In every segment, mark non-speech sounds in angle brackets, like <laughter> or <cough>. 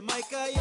Jamaica,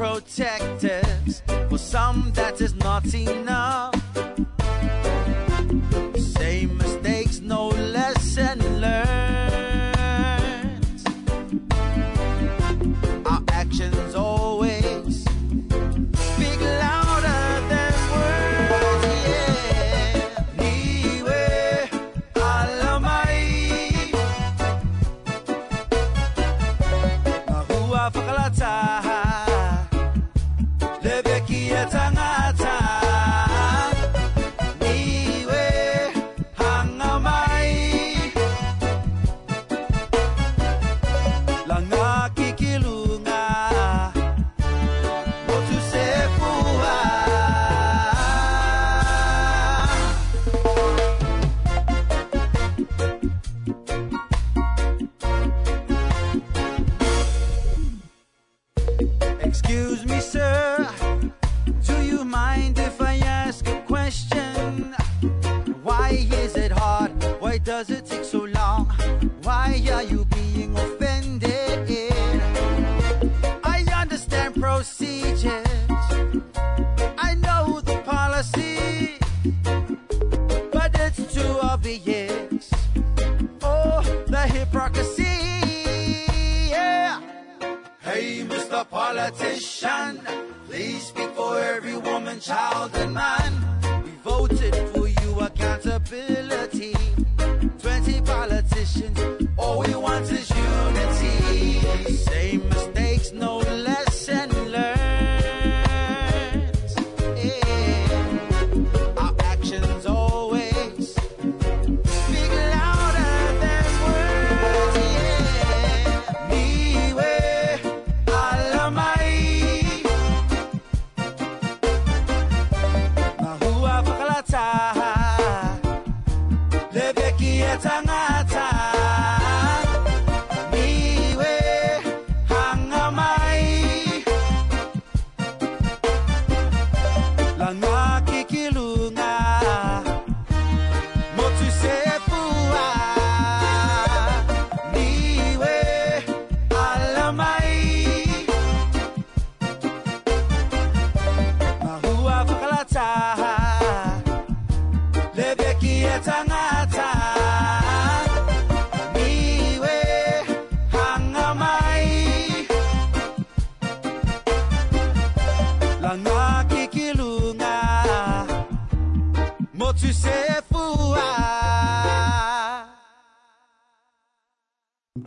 protectors. For some, that is not enough.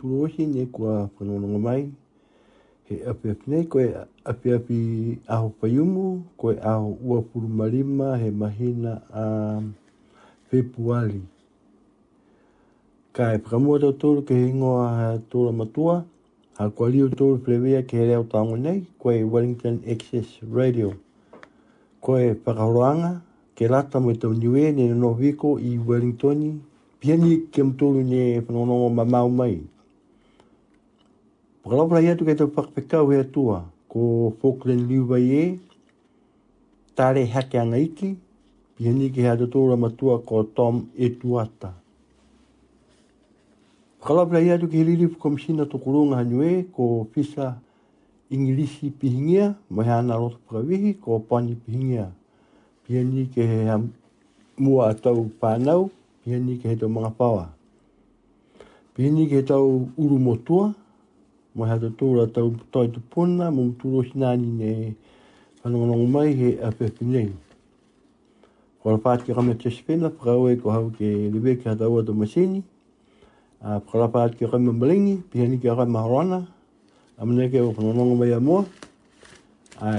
puruhi ne kua whanonga mai. He api api nei, koe api api aho payumu, koe aho ua puru marima, he mahina a Februari. Ka e whakamua tau tōru ke he ingoa tōra matua, ha kua liu tōru plebea ke he reo tāngu nei, koe Wellington Access Radio. Koe whakahoroanga, ke lata mo i tau niwe, nene no viko i Wellingtoni, pia ni ke mtōru ne mamau mai. Kalau i tu kei tau pakpekau e tua, ko Falkland Liwa e tare hake anga iki pihani ki hea tatora matua ko Tom Etuata. Whakalapala i tu ki hiriri komishina to kurunga ko Fisa Ingilisi pihingia mai ana roto pakawihi ko Pani pihingia. Pihani ki hea mua atau pānau, pihani ki he tau mga pawa. Pihani ki he tau mai hata tōra tau tai tu pona, mō mtūro hinani ne whanongonongo mai he a pepi nei. Kora pāti rame te spena, prawe ko hau ke lewe ki hata ua tō maseni, a kora pāti rame malengi, pihani ki rame harana, a mene ke whanongonongo mai a mua, a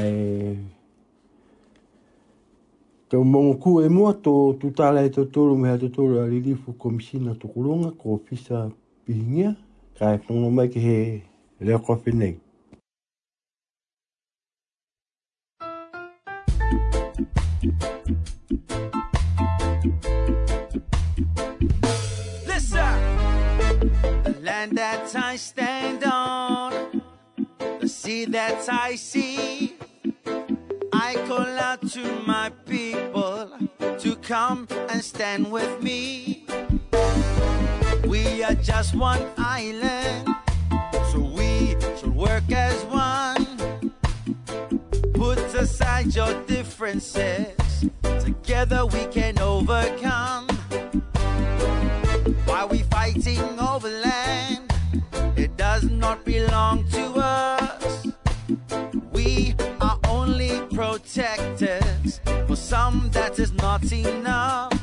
Tau mongo ku e mua tō tūtāla e tō tōru mea tō tōru a lirifu komisina tō kurunga ko pisa pihingia, kai whanongonongo e mai ke he Ilaq-aɣ Listen, the land that I stand on, the sea that I see. I call out to my people to come and stand with me. We are just one island work as one. Put aside your differences. Together we can overcome. Why we fighting over land? It does not belong to us. We are only protectors for some that is not enough.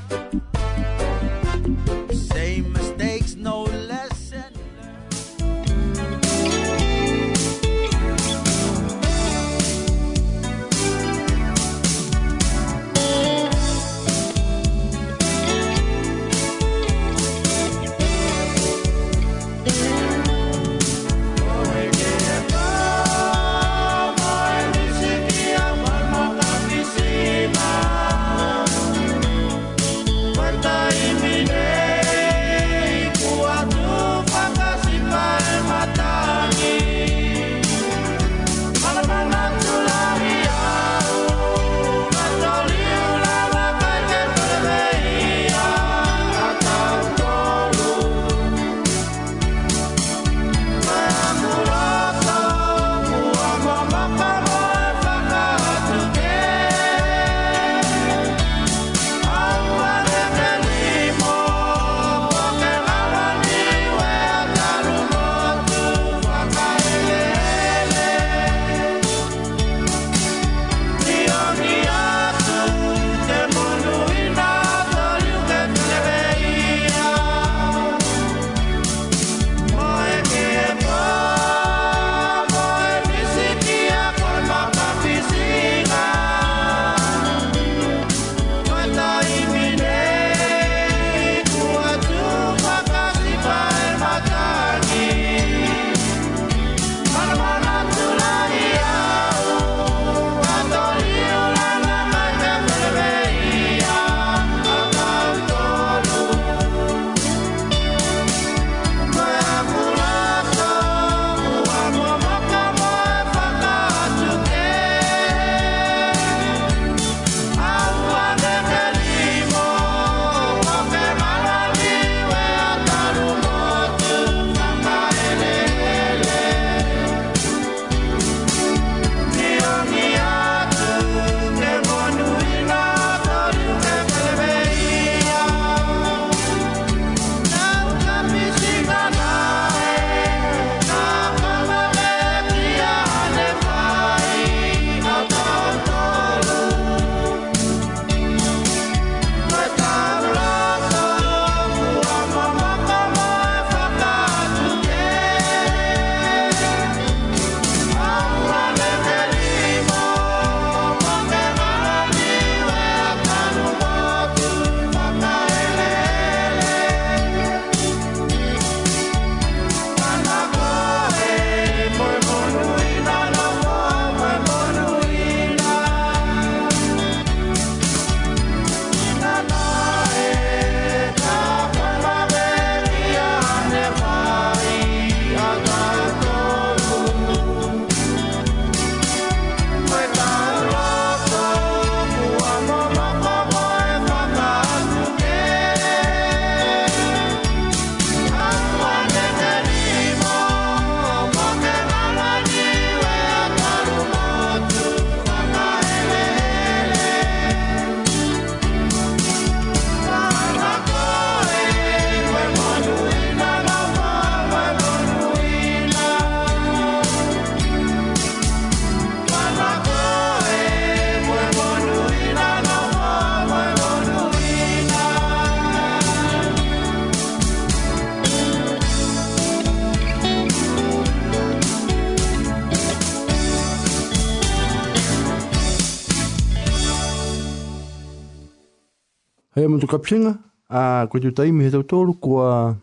whakapsinga, a koe tu taimi he tau tōru, kua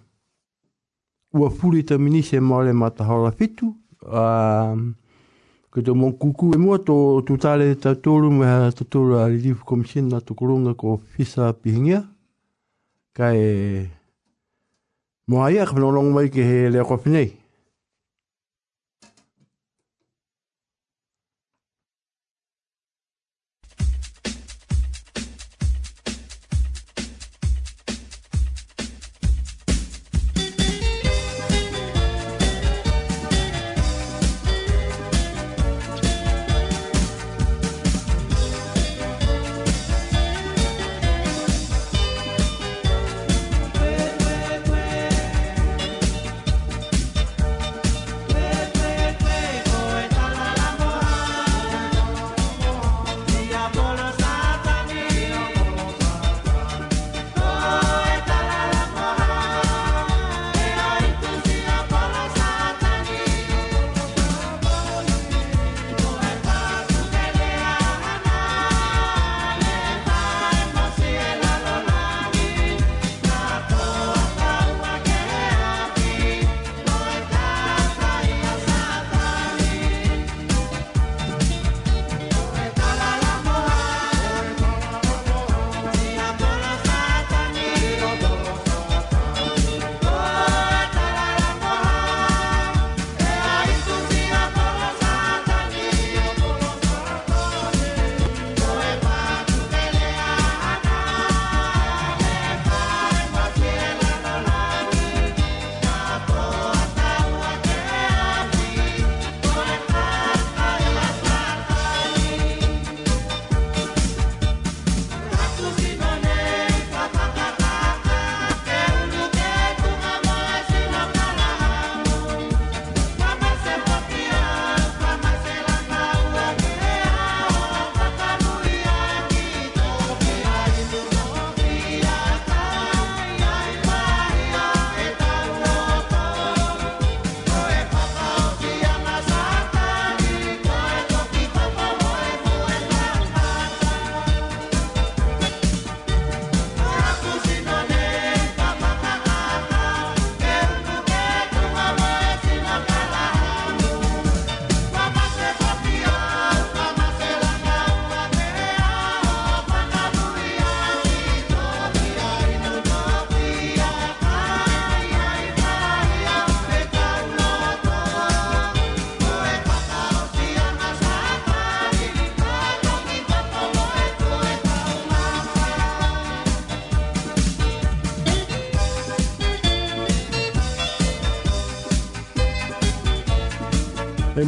ua puri ta minise e maore ma ta hora fitu, a koe tu mong kuku e mua tō tu tāre tau tōru, mea tau tōru a Relief Commission na tō kurunga ko Fisa Pihingia, kai e, mua ia, kapanolongu mai ke he lea kwa pinei.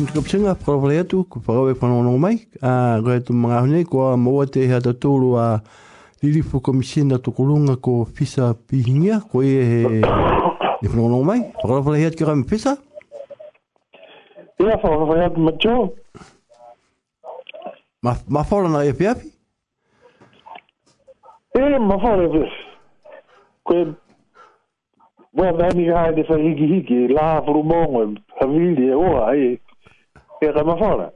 tēm tuku pisinga, whakarapare atu, ko whakawe whanonga mai. Gai tu mga hune, ko a maua te hea ta tōru a lirifu komisina tukurunga ko Fisa Pihinia, ko e he ni e whanonga mai. Whakarapare hea tuku kami Fisa? Ia, whakarapare atu macho. Ma whaura na e api api? E, ma whaura e api. Ko e, wā mēmi hae te whaihiki hiki, lā furu mōngu, hawiri e oa, e e ka mawhara.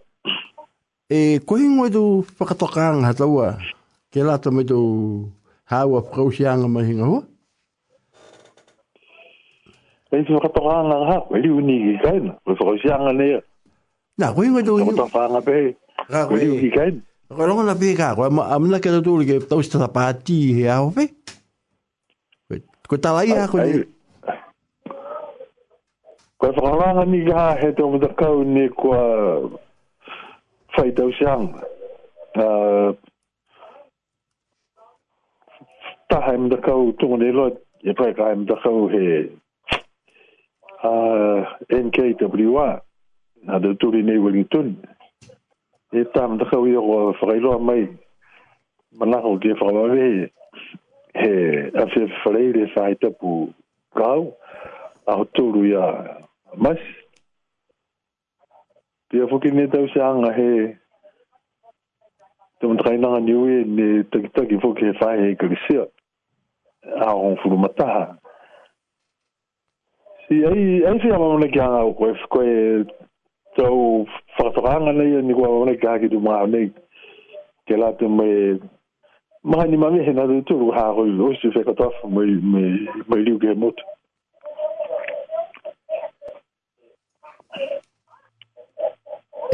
E kohi ngoi tu whakatokang hatawa, ke lata me tu hawa whakausianga mahi ngā hua? E tu whakatokang ngā hau, e liu ni ki kaina, o whakausianga nea. Nā, kohi ngoi tu... E whakatokang pe, e liu ki kaina. Kwa rongana pe kā, kwa amina ke tu tūri ke tausta tapati he aho pe? Kwa tala i hako Ka whakaranga ni ha he te omata kau ne kua whai tau siang. Uh, ah, ta hai e mata kau tunga ni loa, e pai ka hai e mata kau he uh, ah, NKWA, na te turi nei Wellington. E ta mata kau i o whakailoa mai, manako ke whakawawe he, he awhiawhi whareire whai pu kau, Aho tūru ia mas te a fokin ni tau se anga he te mtaka inanga ni ue ni takitaki fok he whae he kakisea a hon furu mataha si ai ai se ama mona ki anga o koe koe tau whakatoka anga nei ni kua mona ki haki tu maa nei ke la te mai maha ni mamehe na te tūru haa koe o si whekatoa mai liu ke motu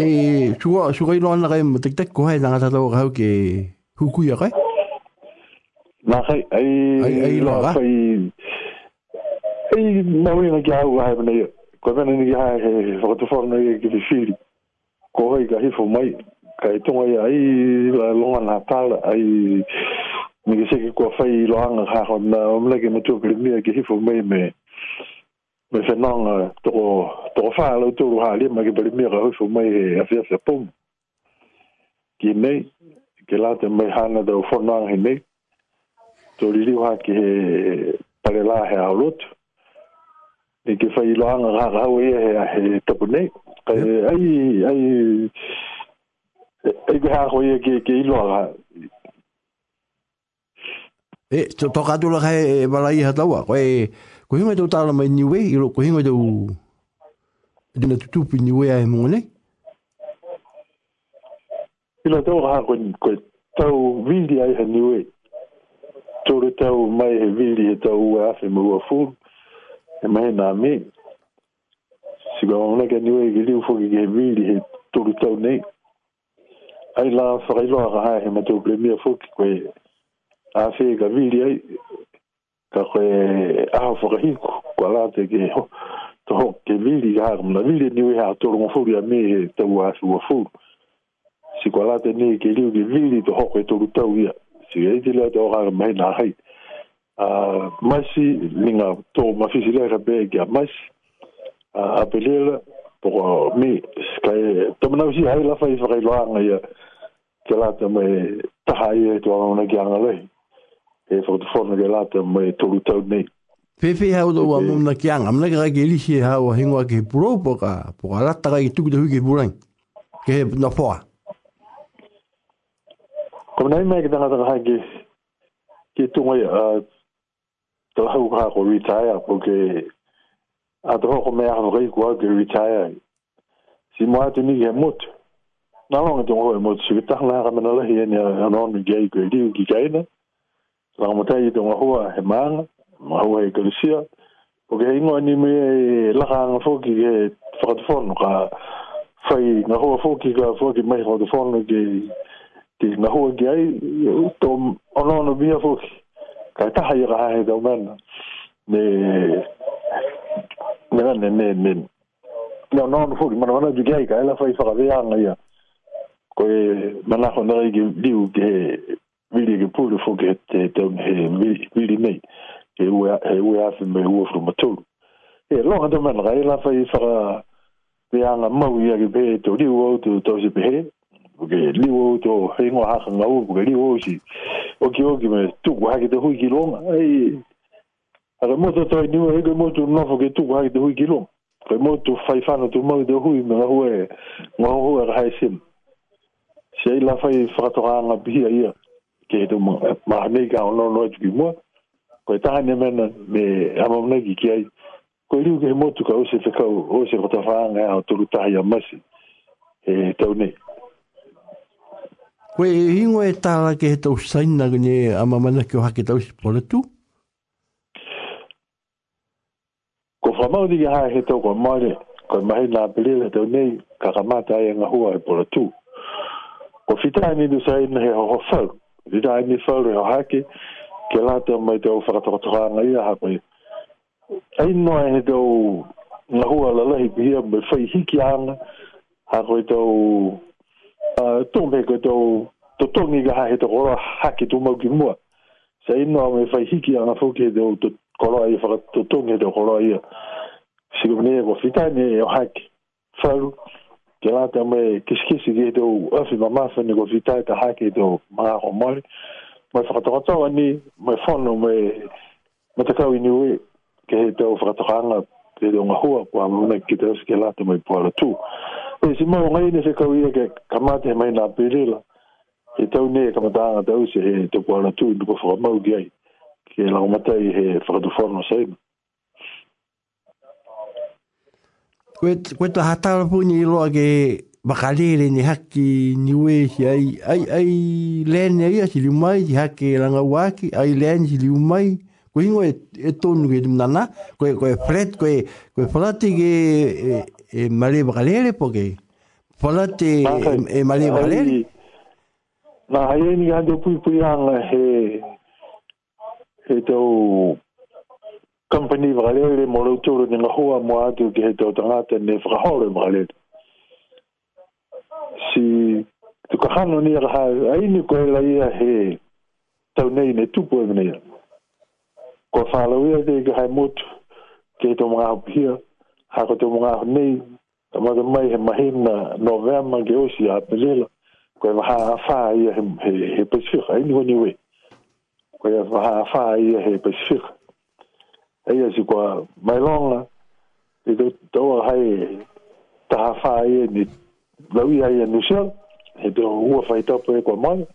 e chua chua ilo anare mo tek tek ko hai na ta lo rau ke huku ya kai na kai ai ai lo ga ai ai mo ni na ga u hai na yo ko ben ni ga hai fo to fo na ki ti fi ko hai ga hi fo mai kai to ai ai la longa na ta ai ni ge se ki ko fai lo anga ha ho na o mle ke mo to ki ni ge hi fo mai me me se nang to to fa lo to ro hali ma ke bele mira ho mai e a fia pom ki me que la te me hana de fo nang he me to li li ha ke pale la he a lot e ke fa i lo hanga ra ra we he a he to ne ai ai ai ai ke ha ho ye ke ke i lo ha e to to ka do balai e ha tawa ko ko hinga to tala mai niwe i ro ko hinga to de na tutu pi niwe ai mo ne ila to ha ko ko to vindi ai ha niwe to re to mai he vindi he to ua afi mo ua fu e mai na me si ga ona ke niwe ki liu fu ki ke vindi he to re to ne ai la fa ra ha he ma to ple mi fu ki ko afi ga vindi ai ka koe aho whakahiku kwa la te ke ho to ho ke vili ka haka mna vili ni ui haa toro ngofuri a me he tau a su wafuru si kwa la te ne ke liu ke vili to ho koe toru tau ia si ka e iti lea te o haka mai na hai a maisi ni ngā tō mawhisi lea ka bea ki a maisi a apelela poko me kai e, tamanau si hai lafai whakailoanga ia ke la te mai taha ia e tuanga una ki anga e fa te fona ke lata mai tolu tau nei. Pepe hau do wa mumna ki anga, mna kaka ke lihi hau a hingua ke puro po ka, po ka rata ka i tuku te hui ke purang, ke he na poa. Ko mnei mai ke tanga tanga hai ke, ke tunga i a, tala hau ka hako retire, po ke, a tala hako mea hau kai kua ke retire, si mua te ni ke mutu, Nā longa tō ngō e mōtu, sika tāhanā ka mana lehi e ni anon ni gai kua e diu ki kaina rangamatai i tonga hua he maanga, ma hua he kalisia. O ke ingoa ni me e laka anga fōki ke whakatofono ka whai ngā hua fōki ka fōki mai whakatofono ke ke ngā hua ki ai tō onono bia fōki. Ka e taha i raha he tau mana. Ne ne ne ne ne ne onono fōki mana mana juki ai ka e la whai whakatea anga ia. Ko e manako nara i ke liu ke Miri ke pūre whoke he te taung he miri nei. He ue awhi me ua whru matūru. E longa te manaka, e lawha i whaka te anga mau i ake pē to liu au tu tau se pehe. Ke liu au tu he ngā haka ngā u, ke liu au si oki oki me tuku hake te hui ki longa. Ei, ara mota tau i niwa he ke motu nofo ke tuku hake te hui ki longa. Ke motu whaifana tu mau te hui me ngā hua e ngā hua e rahae sim. Se e lawha i whakatoa anga pihia ia ke he tu mahanei ka ono noe tuki ko koe tahane mena me amamunegi ki ai, koe riu ke he motu ka ose whekau, ose whatawhaanga o tolu tahi a masi, he tau nei. Koe e hingo e tāla ke he tau saina gane amamana ki o hake tau si poletu? Ko whamau ko hae he tau kwa maare, koe mahi nā pelele tau nei, kakamata ai e ngahua e poletu. Ko fitani ni saina he ho whau, Rita ai ni whau reo hake, ke la te mai te au whakatokatokanga ia hape. Ai noa he te au ngahua la lahi pihia me whai hiki ana, ha koe te au tōne koe te au to tōngi ka hae te koroa hake tō mau ki mua. Sa ai noa me whai hiki ana fōke te au koroa ia whakatokatokanga ia. Sikumine e kua whitane e o hake. Whau. Whau ke la te me kiskisi ki te uafi ma mafe ni ko vitae te hake te maa ko mori. Mai whakatakatawa ni, mai whono me matakau ini ue ke he te whakatakanga te te unga hua kwa mwena ki te ke la te mai puala tu. E si mau ngai ni se kau ia e, ke kamate he mai nga pirela. He tau ne e kamataanga tau se he te puala tu ni po whakamau ki ai. Ke la umatai he whakatu whono saima. Koe tō hatara pūni i loa ke makalere ni haki ni ue hi ai, ai, ai lēne ia si liu mai, haki hake langa ai lēne si liu mai. Koe ingo e, e tōnu ke tim nana, koe, fret, koe, koe falate ke e, e male makalere po ke. Falate e, e male makalere. Nā, ai e ni ande pui pui anga he, he tau company vralele mo lo tolo ni ngahua mo atu ke he tau tangata ne vrahore mralele. Si tu kahano ni raha aini ko ela ia he tau nei ne tupu e mene ia. Ko whalau ia te ike hai motu ke he tau mga hau pia hako tau mga hau nei amata mai he mahina novema ke osi a pelela ko e maha afa ia he, he, he pasifika aini ko niwe ko e maha afa ia he pasifika ai si kwa mai longa te do to hai ta fa ai e ni la wi ai ni sel e do u fa ta pe kwa mai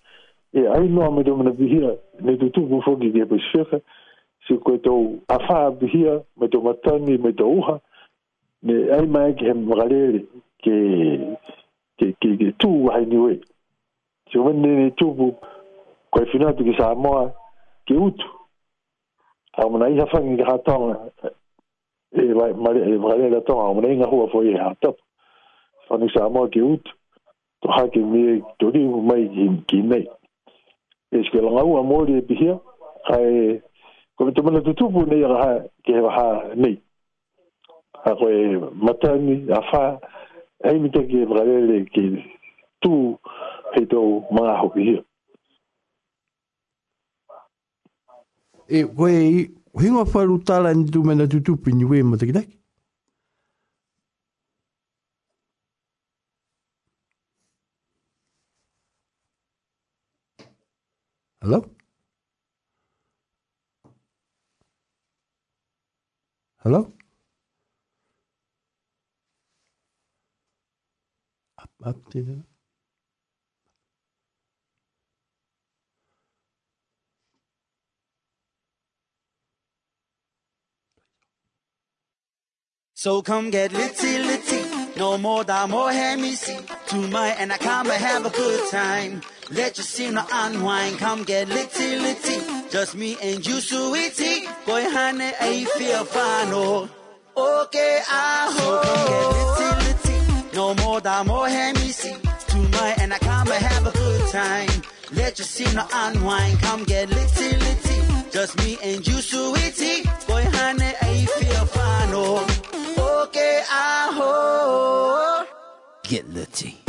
e ai no me do me bi hia ni do tu bu fo gi ge pe sefa si ko to a fa bi hia me do matani me do uha ne ai mai ke hem galeri ke ke ke ke tu hai ni we si wen ni tu bu ko fina tu ki sa mo ke utu a mana iha whangi ka hatonga e wakarea e la tonga, a mana inga hua fo e hatap whani sa amoa ke utu to hake mea to riu mai ki nei e sike langa ua mori e pihia kai kome to mana tutupu nei a kaha ke hewa ha nei a koe matani, a wha e hei mita ke wakarea le ke tū hei tō mga hoki hia e koe i hinga wharu tala ni tu mena tu ni we mataki Hello? Hello? Up, up, did So come get litty, litty. No more da more hemisi. To my and I come and have a good time. Let your sinner unwind. Come get litty, litty. Just me and you, sweetie. Boy, honey, I feel fine. Oh, okay, I ah, hope. So come get litty, litty. No more da more hemisi. To my and I come and have a good time. Let your sinner unwind. Come get litty, litty. Just me and you, sweetie. Boy, honey, I feel fine. Oh que I hold. Get litty.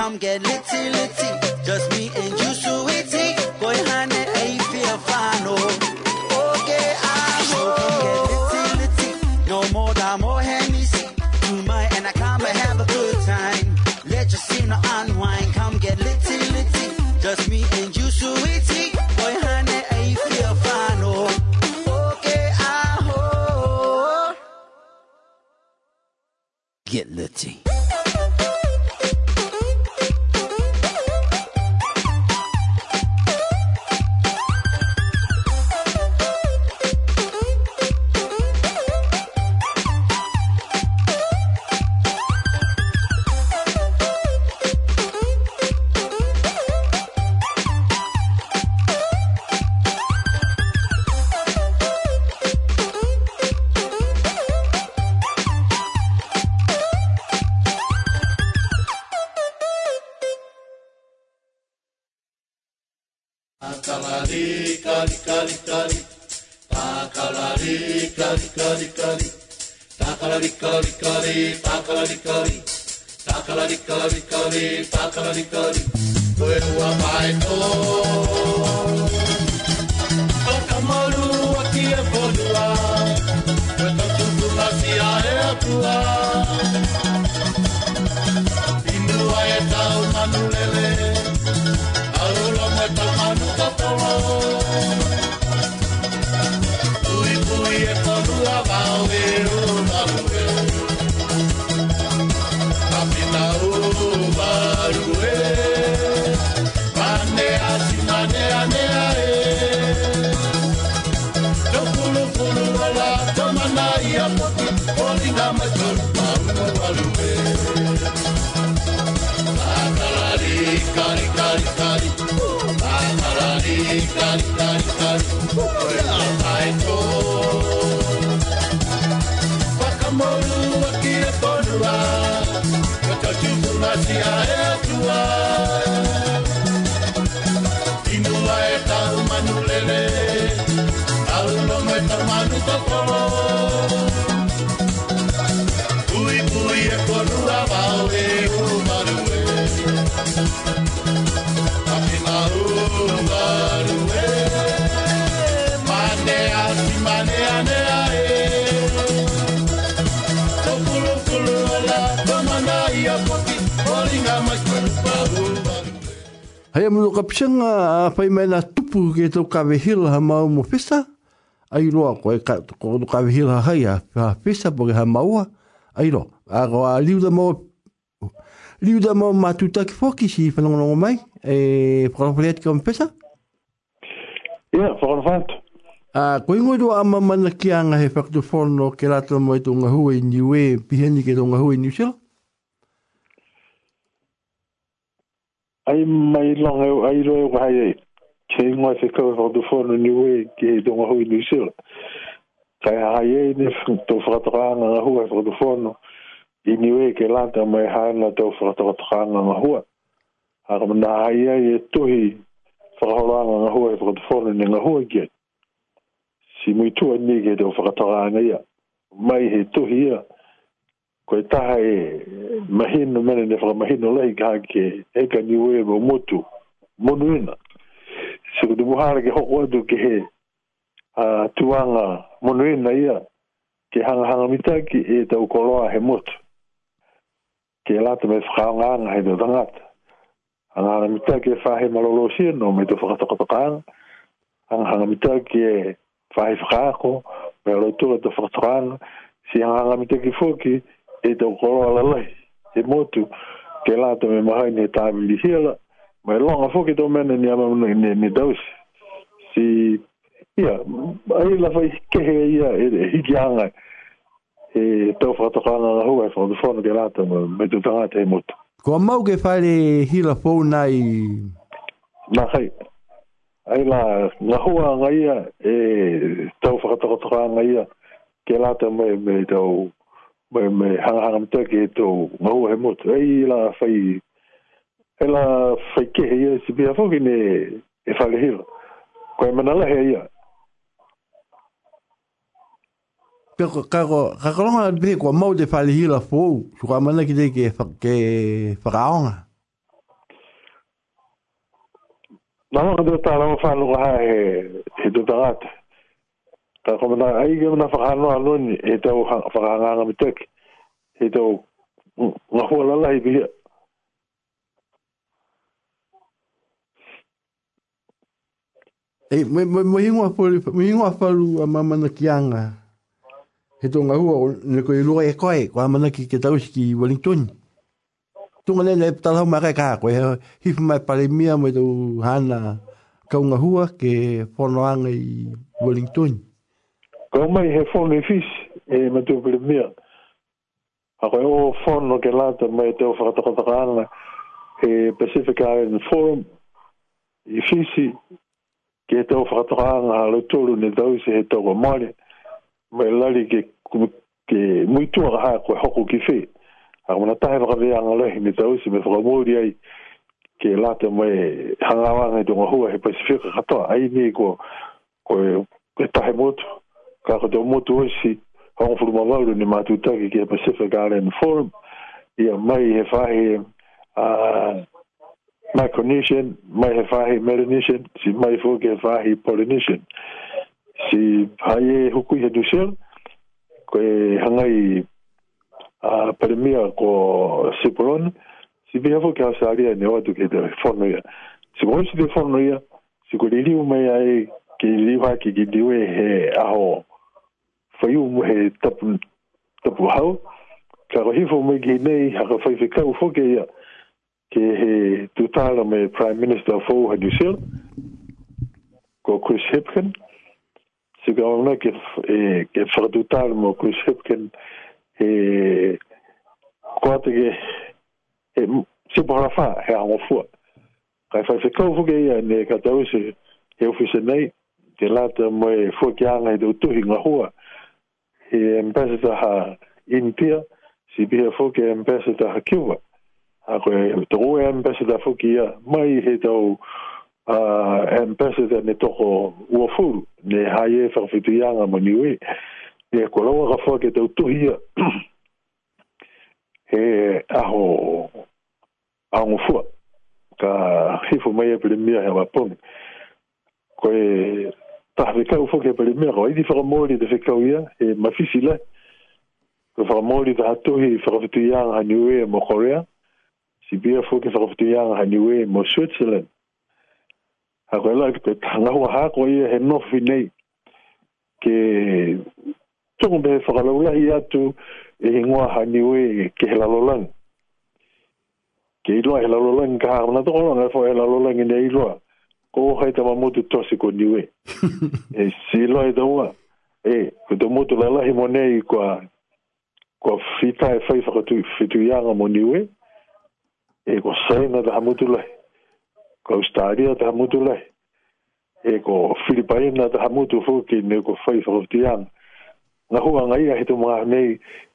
Come get little kawe hila ha mau mo pisa, ai loa koe ka, ko no kawe hila hai ha, pisa po ha maua, ai loa. A roa liu da mo, liu da mo matuta ki foki si whanongonongo mai, e whanongo pereat ki oma pisa? Ia, yeah, A koe ngoi roa ama mana ki anga he whakutu whono ke rata mo i tonga hua i niwe, pihenni ke tonga hua i niwsela? Ai mai longa, ai roa i wahai ei ke ngoi te kau ho du no ni we ke do ngoi hui e ni sila kai ha ye ni to fratranga na hua ho du fono i ni we ke lata mai ha na to fratranga na hua ar mana ha ye ye tohi fratranga na hua ho du fono ni na hua ke si mui tua ni ke do fratranga ya mai he tohi ya ko ta e mahinu mene ne fra no lei ka ke e ka ni we mo motu monuina ko te buhara ke hoko atu ke he uh, tuanga monuena ia ke hanga hanga mitaki e te ukoloa he motu. Ke lata me whakaonga anga he te tangata. Hanga hanga mitaki whahe malolo sieno me te whakatakotaka anga. Hanga hanga mitaki e whahe whakaako me alo te whakatoka anga. Si hanga hanga mitaki fuki e te ukoloa lalai he motu. Ke lata me mahaini e tāmili hiela. Mai longa foki to mene ni ama muna ni ni daus. Si, ia, ai lawha i kehe ia e, e hiki anga e tau whakatokanga na hua e whakatokanga ke rata ma me tu tanga te motu. Ko amau ke whare hila fōu nai? Nā kai, ai la ngā hua anga ia e tau whakatokanga anga ia ke lata ma me tau me me hanga hanga mtake e tau ngā hua he motu. Ai la fai e la whaike he ia si pia fōki ne e whale hiro. Ko e manala he ia. Pia ko kako, kako longa bine kua mau te whale hiro fō, su kua mana ki te ke whakaonga. Nama ka tata rama whanunga ha he e, tata rata. Ta kua mana ai ke mana whakaanoa anoni he tau whakaanganga mitek. He e tau ngahua lalai bia. Ngahua lalai bia. E, mo ingoa pori, mo ingoa paru a mamana ki anga. He tonga hua, ne koe lua e koe, kwa mamana ki ke tausi ki Wellington. Tunga nene, e talahu kai ka, koe he hifu mai pare mia mo tau hana kaunga hua ke whono anga i Wellington. Kau mai he whono i fish, e, e ma tu pare mia. A koe o whono ke lata mai e te o whakatakataka ana, e Pacific Island Forum, i fishi, ki he tau whakatakaanga ha le tolu ne dau se he tau maare mai lari ke, ke muitua ka haa koe hoko ki whi a kuna tahe whakaveanga lehi ne dau se me whakamori ai ke lata mai hangawanga i donga hua he Pasifika katoa ai ni ko koe ke tahe motu ka kato motu osi hongo furuma wauru ni matutaki ki he Pasifika Island Forum ia mai he whahe a Micronesian, mai he whahi Melanesian, si mai fōke he whahi Polynesian. Si haie hukui he dusel, koe hangai a uh, peremia ko Sipuron, si bia fōke hau sāria ne oatu ke te whanuia. Si koe si te whanuia, si koe liriu mai ai ke liwa ki ki diwe he aho whaiu mu he tapu, tapu hau, ka rohifo mai ki nei haka whaifikau fōke ia ke he tutala me Prime Minister of Fou Hagisil, ko Chris Hipkin, si ka ona ke, e, ke whakatutala mo Chris Hipkin, he kuatake he sipohara wha, he hango fua. Kai whai whikau ke ia, ne ka tau se he ofise nei, te lata mo e fua ki anga he te utuhi ngā hua, he ambassador ha India, si bia fuke ambassador ha Kiwa. Kiwa a koe e e te o ambassador fuki ia mai he tau a uh, ambassador ne toko ua furu ne hai e whakawhitu ianga mo niwe ne ko lawa ka fwa ke tau tuhi ia <clears throat> he aho aungu fua ka hifu mai e pili mia he wapone koe taha whikau fwa ke pili mia ko aidi whakamori te whikau ia he mafisi le ko whakamori te hatuhi whakawhitu ianga ha niwe mo korea si bia fuki sa kofti yang hani we mo Switzerland. Ako ela ki te tanga wa e ha e e ko ye no finei ke tungu be fa kala wa ia tu e ngwa hani we ke la lolan. Ke i loa he la lolan ka ha na to ko na fo he la lolan ni i loa. Ko ho ta ma mutu to si ko ni we. E si loa e doa. E ko to mutu la la hi mo nei ko ko fita e fa i fa ko tu fitu yanga mo ni we e ko saina te hamutu lai, ko Australia te hamutu lai, e ko Filipaina te hamutu fuki ne ko whaifakuti anga. Nga hua ngai a hitu mga nei,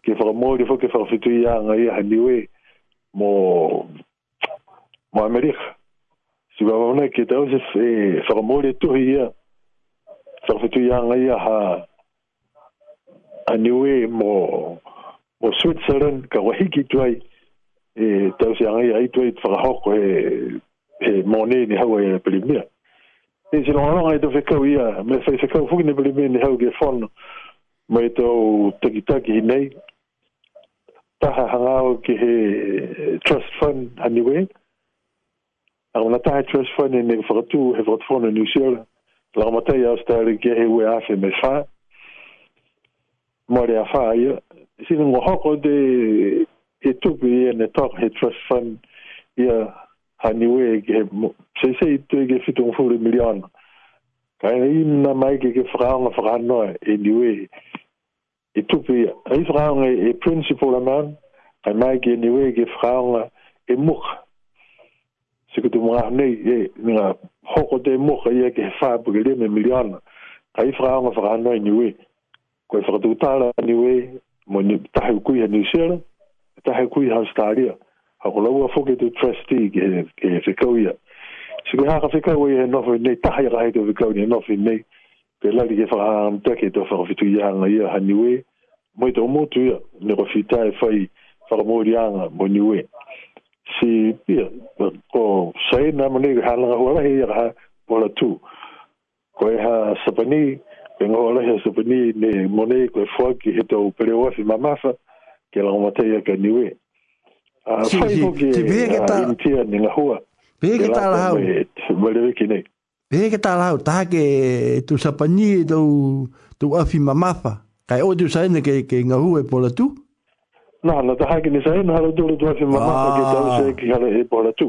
ke whakamori fuki ke whakafitu i anga i a niwe mo, mo Amerika. Sika wana ke tau se e, whakamori tuhi ia, whakafitu i anga a ha, a mo, mo Switzerland, ka wahiki tuai, e tau se angai ai tu e whakahoko e e mone ni hau e pelimia. E se longa longa e tau whekau ia, me whai whekau fuki ni pelimia ni hau ke whanu, ma e tau takitaki hi nei, taha hangau ki he e, trust fund haniwe, a kuna taha trust fund e ne whakatu he whakatuwhanu New Zealand, la kamatai a ustari ki he ue afe me whaa, Mare a whaa ia. Sina ngohoko de he tupu i ene tok he trust fund i a haniwe ke se se i tue ke fitung fuli milion ka ene i mna mai ke ke whakaonga whakanoa e niwe he tupu i a i whakaonga e principal amount ka mai ke niwe ke whakaonga e muka se kutu mga nei e nga hoko te muka i a ke whaapu ke lime milion ka i whakaonga whakanoa e niwe koe whakatutala niwe mo ni tahu kui a New Zealand ta he kui ha stadia ha ko lau fo ke trustee ke ke fe ko ia si me ha ka fe ka we he nofo nei ta ha ha te fe ko ni nofo nei pe la di fa ha ta ke to fa fitu ia na ia ha niwe mo to mo ia ne ko fita e fai fa mo ria mo niwe si pe ko sai na mo nei ha la ho la he ia ha po la tu ko ha sapani Pengo ala he sopani ne mone koe fwaki he tau pereo wafi mamasa. ke la mo ya ke we a fai ko ke te be ke ta te ni la hua be ke ta la hau mo le ke ne be ke ta la hau ta ke tu sa do tu afi mamafa kai o oh, tu sa ne ke ke ngahu e pola tu na na ta ha ke ni sa na ha do tu afi mamafa ke ta ah. se ke ha e pola tu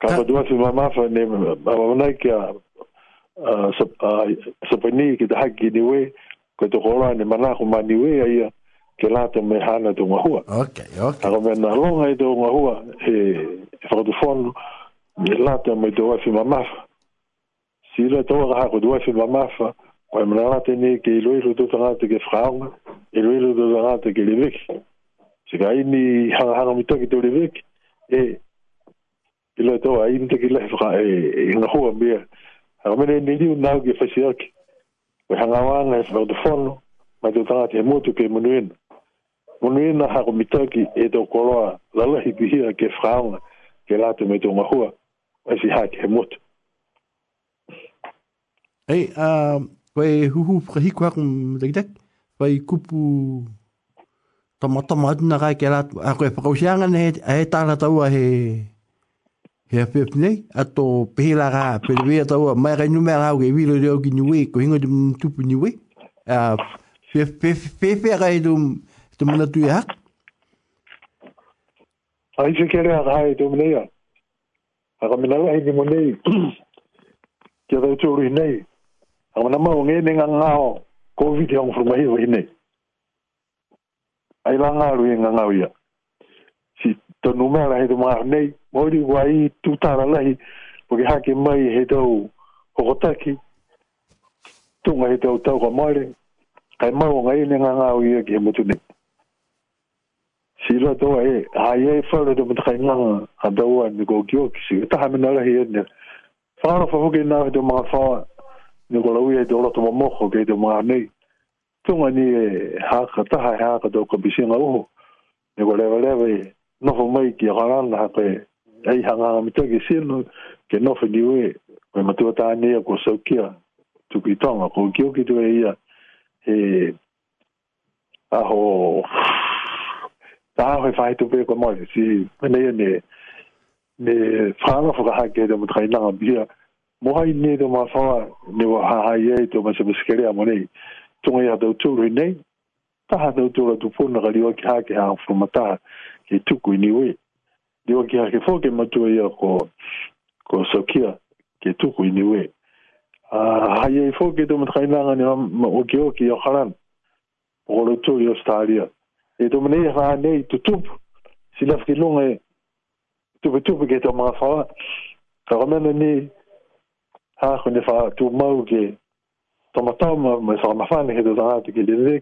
ka ba do afi mamafa ne ba na ke sa sa ke ta ha ke ni we ko to kola ne mana ko ni we ia Ke late mwen hane do mwen huwa. Ok, ok. Haka mwen nan longa e do mwen huwa, e frak do fonlou, mwen late mwen do wafi mwen mafa. Si yon leto wakakot wafi mwen mafa, kwa mwen late neke ilwe ilo do tangate ke fra wang, ilwe ilo do tangate ke lewek. Si kwa in ni e, e, hanga hanga mwen toke do lewek, e, yon leto wakakot mwen lafra e yon lafra mwen beya. Haka mwen ene li yon lafke fasi yoke, kwa hanga wangan e frak do fonlou, mwen do tangate ke mwoto ke mwen weyne. Unu e na hako mitaki e tō koroa lalahi pihia ke whaonga ke lātu meto tō ngahua e si hake mot Hey um koe hu prahi kua kum dakitak, koe i kupu tama tama atu na kai ke lātu, a koe whakausianga ne e tāna taua he he pe nei, a tō pehila kā pelewea taua, mai kai numea kāu ke lo reo ki we ko hingo ni we a pepea kai tūm, pepea kai tūm, Du mener du er? Ai se kere a gai te mea. A ka mena lai ni mo nei. Ke te tūru nei. A mana mau nge ne ngao. Covid yang furmai wa nei. Ai la ngaru e ngao ia. Si to numera he tu ma nei. Mori wai tu tara lai. Porque hake mai he tau hokotaki. Tunga he tau tau ka mare. Kai mau ngai ne ngao ia ki he motu nei. si lo to e a ye fa le de mo a do wa ni go kyo ki si ta ha me he ne fa ro fa ke na de ma fa ni go la ye do lo to mo mo ke de ma ne to ma ni ha ka ta ha ha ka do ko bi si nga u ni go le le le ve no fo mai ki ga ran na pe ai ha nga mi to ki si no ke no fo ni u e ma to ta ni ko so ki a tu ki to ma ko kyo ki to e ia e a ho Da har vi faktisk du ved godt mål at sige, men det er med med fremmer for at have givet dem træner og bier. Må have ind i det, må få det var har har jeg det, må så beskære jeg måne. Tung jeg det utur i nej. Da har det utur at du får nogle lige at have givet ham for mig der, det tog i ko ko så kia, det tog i nu. Har jeg fået det med træner og nu må jeg jo kigge og halen. Og det tog jeg stadig e to mene fa ne to tup si la fi long e to be tup ke to ma fa ta remene ni ha ko ne fa to ma u ke to ma ta ma ma fa ma fa ne to ta ke le le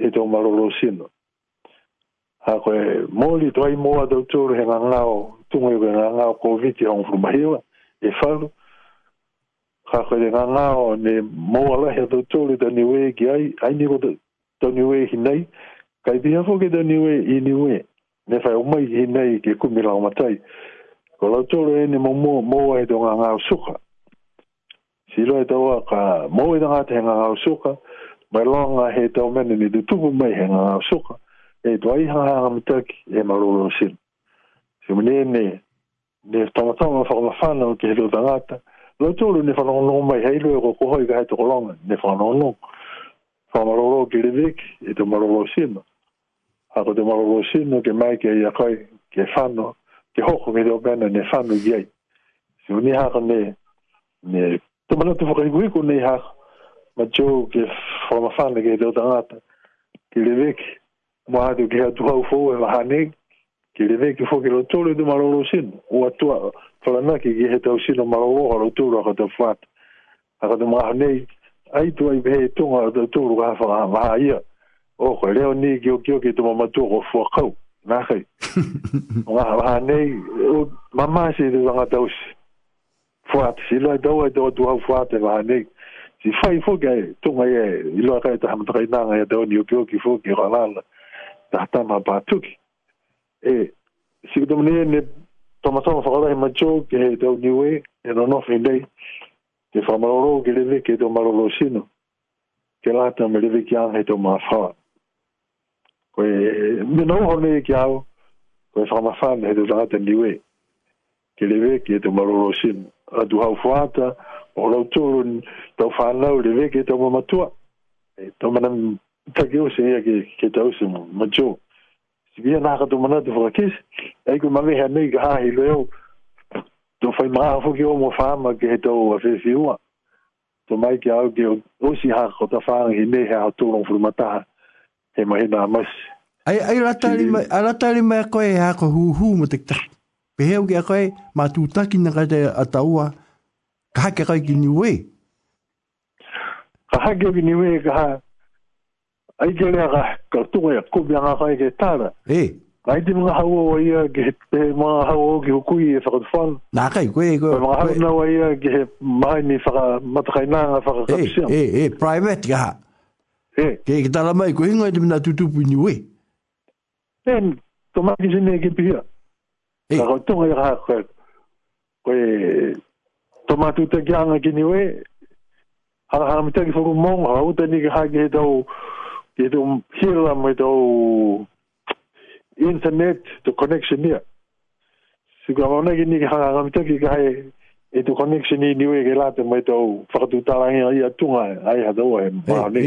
e to ma ro lo sin ha ko e mo li to ai mo a do tur he na na o tu mo e na na o ko vi ti on fu ma hiwa e fa lu ha ko e na na o ne mo la he do tur i da ni we ki ai ai ni ko da ni we hi nei Kai pia hoke da niwe i niwe, ne fai umai i nei ke kumi lau matai. Ko lau tōru e ne mō mō e tō ngā ngā usuka. Si lo e tawa ka mō e tō ngā te ngā ngā usuka, mai lau ngā he tō mene ni tu tupu mai he ngā ngā usuka, e tō ai ha hanga mitaki e marolo o sin. Si mene ne, ne tamatama wha kama whana o ke he tō tā ngāta, lau tōru ne whanongo nō mai hei lue ko kohoi ka hei tō kolonga, ne whanongo nō. Whamarolo o kiriviki, e tō marolo o sin. Whamarolo a ko te mawago sino ke mai ke ia koi ke whano ke hoko ke teo pena ne whano i ei si uni haka ne ne tumana te whakai ko nei haka ma jo ke whama whana ke teo tangata ke leveke mo hati ke hea tuhau fo e maha ke leveke fo ke lo tolu te mawago sino o atua whalanaki ke he tau sino mawago haro tūra ko te whata a ko te maha nei ai tuai pehe tunga o te ka maha ia o ko leo ni ki o ki o ki tu mama tu ko fu kau na kai <laughs> o ha ha nei mama si de zanga tau si fu at si lo do do do ha fu at ha nei si fai fu ga tu ma ye i lo ka ta ha mata ina ga ya do ni o ki o ki fu ki ra la ta ta ma ba tu ki e si do ni ne to ma so fa ga ma cho ki he do ni we e no no fi dei ki fa ma ro ki le ki do ma ro lo si no ki la ta ma le ki an he do ma fa koe me nau hone ki au koe whamafan he tu tangata niwe ke lewe ki e tu maroro sin a tu hau fuata o lau tūru ni tau whanau lewe ki e tau mamatua e tau manam take o se ia ki e tau se mo macho si bia naka tu manatu whakakis e iku mame hea nei ka hahi leo tu whai maa hafu ki o mo whama ki he tau a whewhi ua tu mai ki au ki o si haka ko ta whanau hi nei hea hau tūrong furumataha he mahi nā mas. Ai, ai ratari mai, ai ratari mai a koe e hako hu hu mo te tak. Pehe uke a koe, mā tūtaki nā kate a taua, ka hake a koe ki ni ue. Ka hake ki ni ue, ka ha, ai ke lea ka, ka tunga ya e kubi anga koe ke tāra. E. Ai te mga hawa wa ia, ke he te mga hawa o ki hukui e whakatufan. Nā kai, koe, koe. Ka mga hawa na wa ia, ke he mahi ni whakamatakainanga whakakapisiam. E, e, e, private ka ha. Yeah. Ke ke tala mai ko hinga te mina tutu pu ni we. Ten to ma ki sene ke pia. E ko to ngai ra ko. Ko to ma tutu ki anga ki ni we. Ha ha mita ki fo mo ha u te ni ki ha ki to ki to hira mo to internet to connection ni. Si ko ma ngai ni ki ha ha mita ki ha e to connection ni ni we ke la mo to fa tu tala ngai ya tunga ai ha do e ma ni.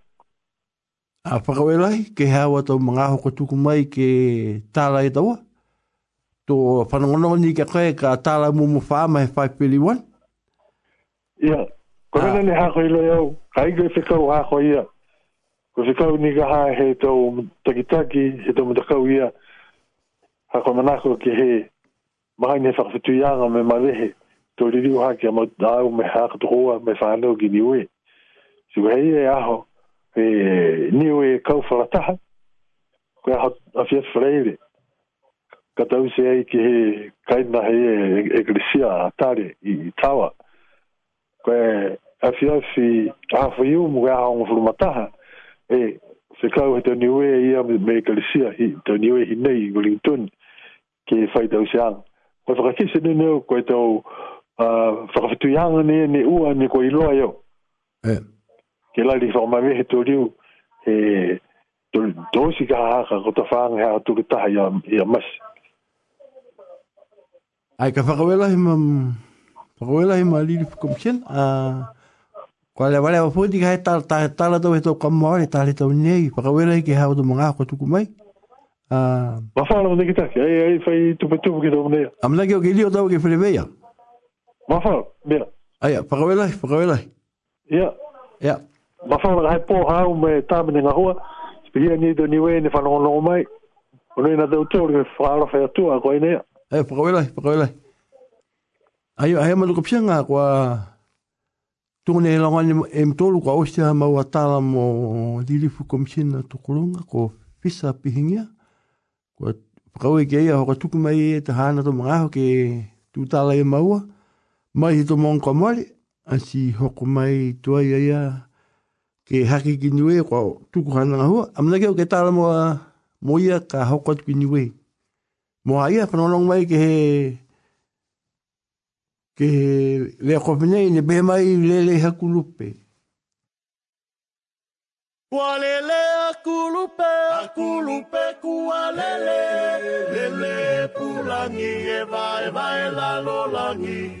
a whakawelai ke hawa tau mga hoko tuku mai ke tāla e tawa. Tō whanangonau ni ke koe ka tāla mō mō whāma he 551. Ia, korena ni hako ilo iau, ka ingoi whikau hako ia. Ko whikau ah. ni ka hae he tau takitaki, he tau mtakau ia. Hako manako ke he mahaini he whakawhitu ianga me marehe. Tō ririu hake a mautau me hako tukua me whanau ki ni ue. Sio e aho, e niu e kau falataha koe a fia fraile kata use ai ki he kaina he e, e, eglisia a tare i tawa koe a fi a fiu mu e a hong e se kau he tani ue ia me eglisia tani ue hinei nei Wellington ki fai tau se ang koe whakakise ni neu koe tau uh, whakafitu yanga ne ua ni koe iloa yo e ke lari fa ma me to riu e to to si ka ha ko ta fang ha tu ta ha ya ya mas ai ka fa ko wela him fa ko wela him ali fu kom chen a ka ta ta ta la to ve to kom mo ta le nei fa ko wela ki ha do mo ga ko tu kumai a ba fa lo ki ta ai ai fa tu pe ki do nei am na ki o ki li o ta o ki fre ve ya ba fa bia ai fa ko ya ya ma fa ma po ha u me ta me nga ho spi ni do ni we ni fa no no mai o na de utor ni fa ro fa tu a ko ni e po ko vela po ko vela ai ai ma lu ko pianga ko tu ne la ngani em to lu ko ostia ma wa ta la mo di li fu kom to ko lu nga ko fisa pi ko ko ge ya ho tu ko mai e ta hana to ma ho ke tu ta la e ma wa mai to mon ko mali Asi hoko mai tuai aia, ke haki ki niwe kwa tuku hana ngahu amna ke ke tala mo mo ia ka hokot ki niwe mo ia pa mai ke he ke le ko pne ni be mai le le hakulupe Kualele a kulupe, a kulupe kualele, lele pulangi e vae vae la lolangi.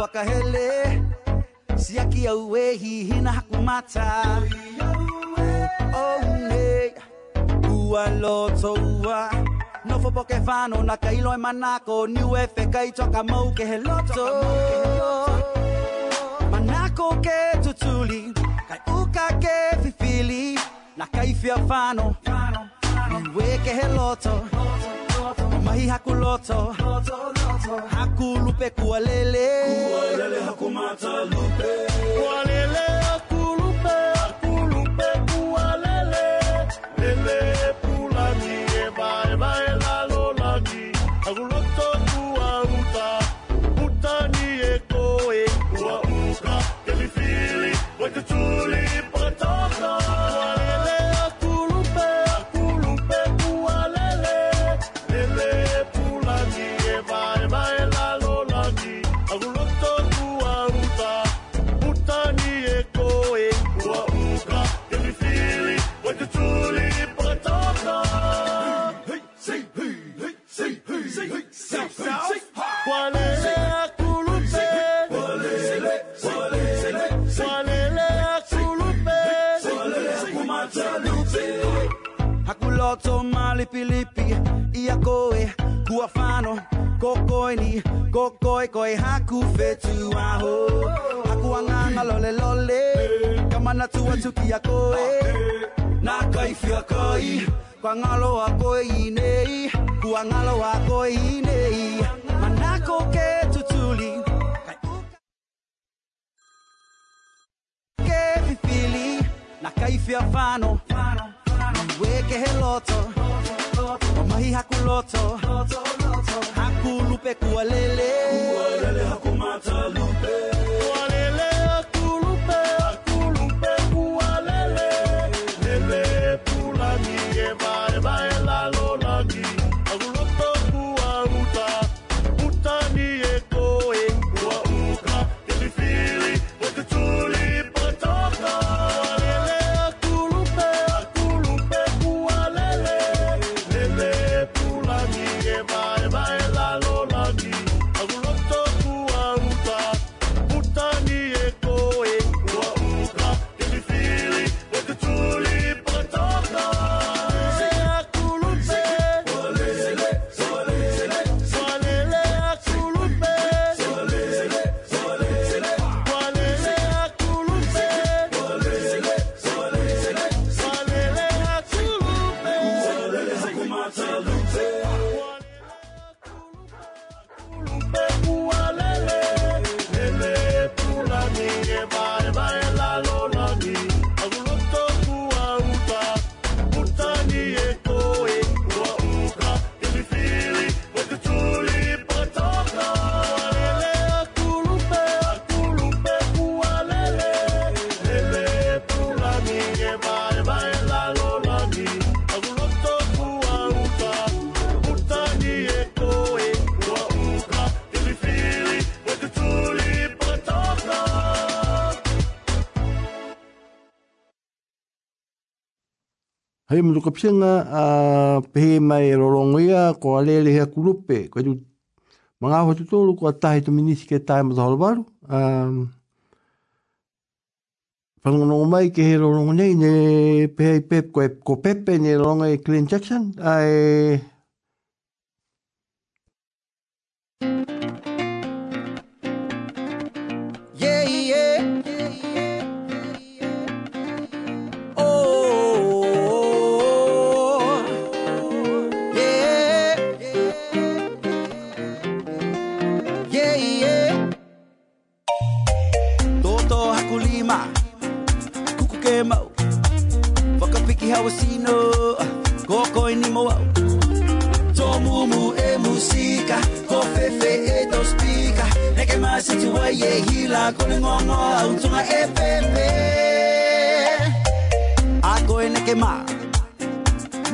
Fuck hele siakia uwe hihina oh oune ua loto ua nofo poke fano na kailo e manako niue fekaitoka mau ke he loto manako ke tutuli kai uka ke fifili na kaifia fano niue ke he loto mahi hakuloto hakulupe kualele kualele hakumata lupe kualele ya koe Kua whano, ko koe ni Ko koe koe haku whetu aho Haku anganga lole lole Ka mana tua tuki ya koe Nā kaiwhia kai Kua ngalo a koe i nei Kua ngalo a koe i nei Manako ke tutuli Kai Ke pipili Nā kaiwhia fano Weke he loto Mahi hakuloto Haku lupe kualele Kualele hakumata lupe Hei mtu ka pisenga a pehe mai rorongo ia ko a lele hea kurupe. Ko e tu mga ho tu tolu ko a tahi tu minisi ke tae mtu halobaru. Pangono mai ke he rorongo nei ne pehe i pep ko, e, ko pepe ne rorongo e Clint Jackson. A e... Thank you. e hila ko le ngongo au tunga e pepe a koe neke ma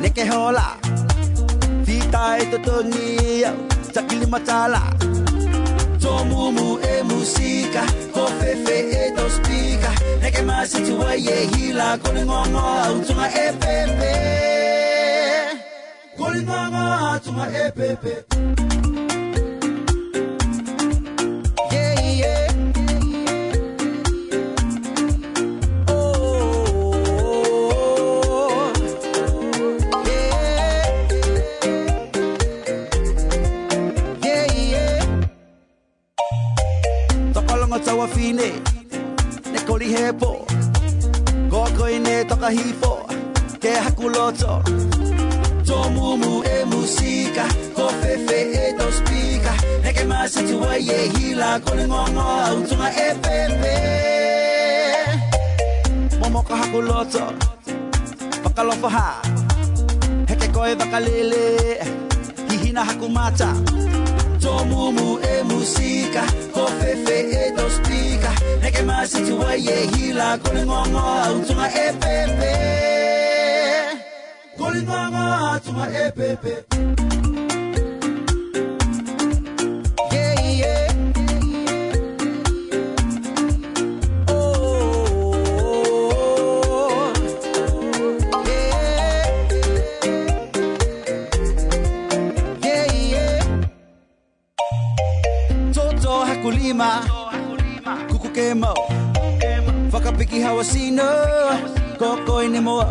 neke hola tita e totongi au takili matala tomumu e musika ko fefe e to speaker neke ma situa e hila ko le ngongo au tunga e pepe ko ngongo au tunga e pepe nga tawa fine Ne koli hepo Ko koi ne toka hifo Ke hakuloto To mumu e musika Ko fefe e to speaker Ne ke masi tuwa ye hila Kole ngongo au tunga e pepe Momo ka hakuloto Pakalofa ha Heke koe wakalele Hihina hakumata Hihina hakumata tomumu e musika kofefe e dospika. neke masiti wa ye hila kole ngongo utunga e pepe kole ngongo utunga e pepe Kulima, kuku kemo, whakapiki hawa sino, kokoi ni moa.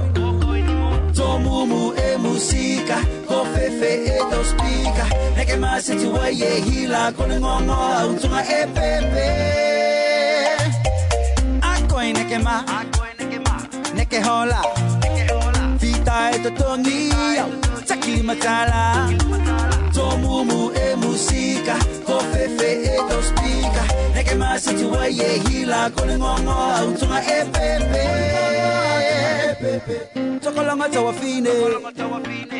Tō mumu e musika, ko fefe e tō spika, heke mā se tu wai e hila, kone ngongo au tunga e pepe. A koi neke mā, neke hola, vita e tō tongi, taki matala, tō mumu e usika kofefe etospika neke masithi wayehila kolingongo awuthunga epepe tokolongotsa wafine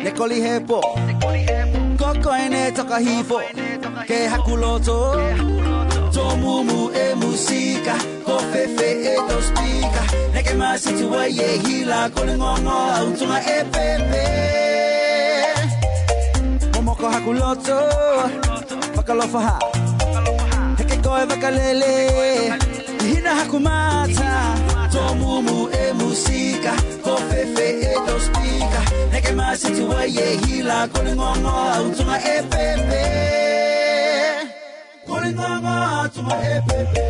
nekolihepo kokoene tokahifo ke hakulotso tomumu emusika kofefe etospika neke masithi wayehila kolingongo awuthunga epepe momoko hakuloto vakalofaha hekekoevakalele hina hakumata tomumu emusika kofefe etospika nekemasitsiwayehila kolingongo autunga epepe kolingongo autunga epepe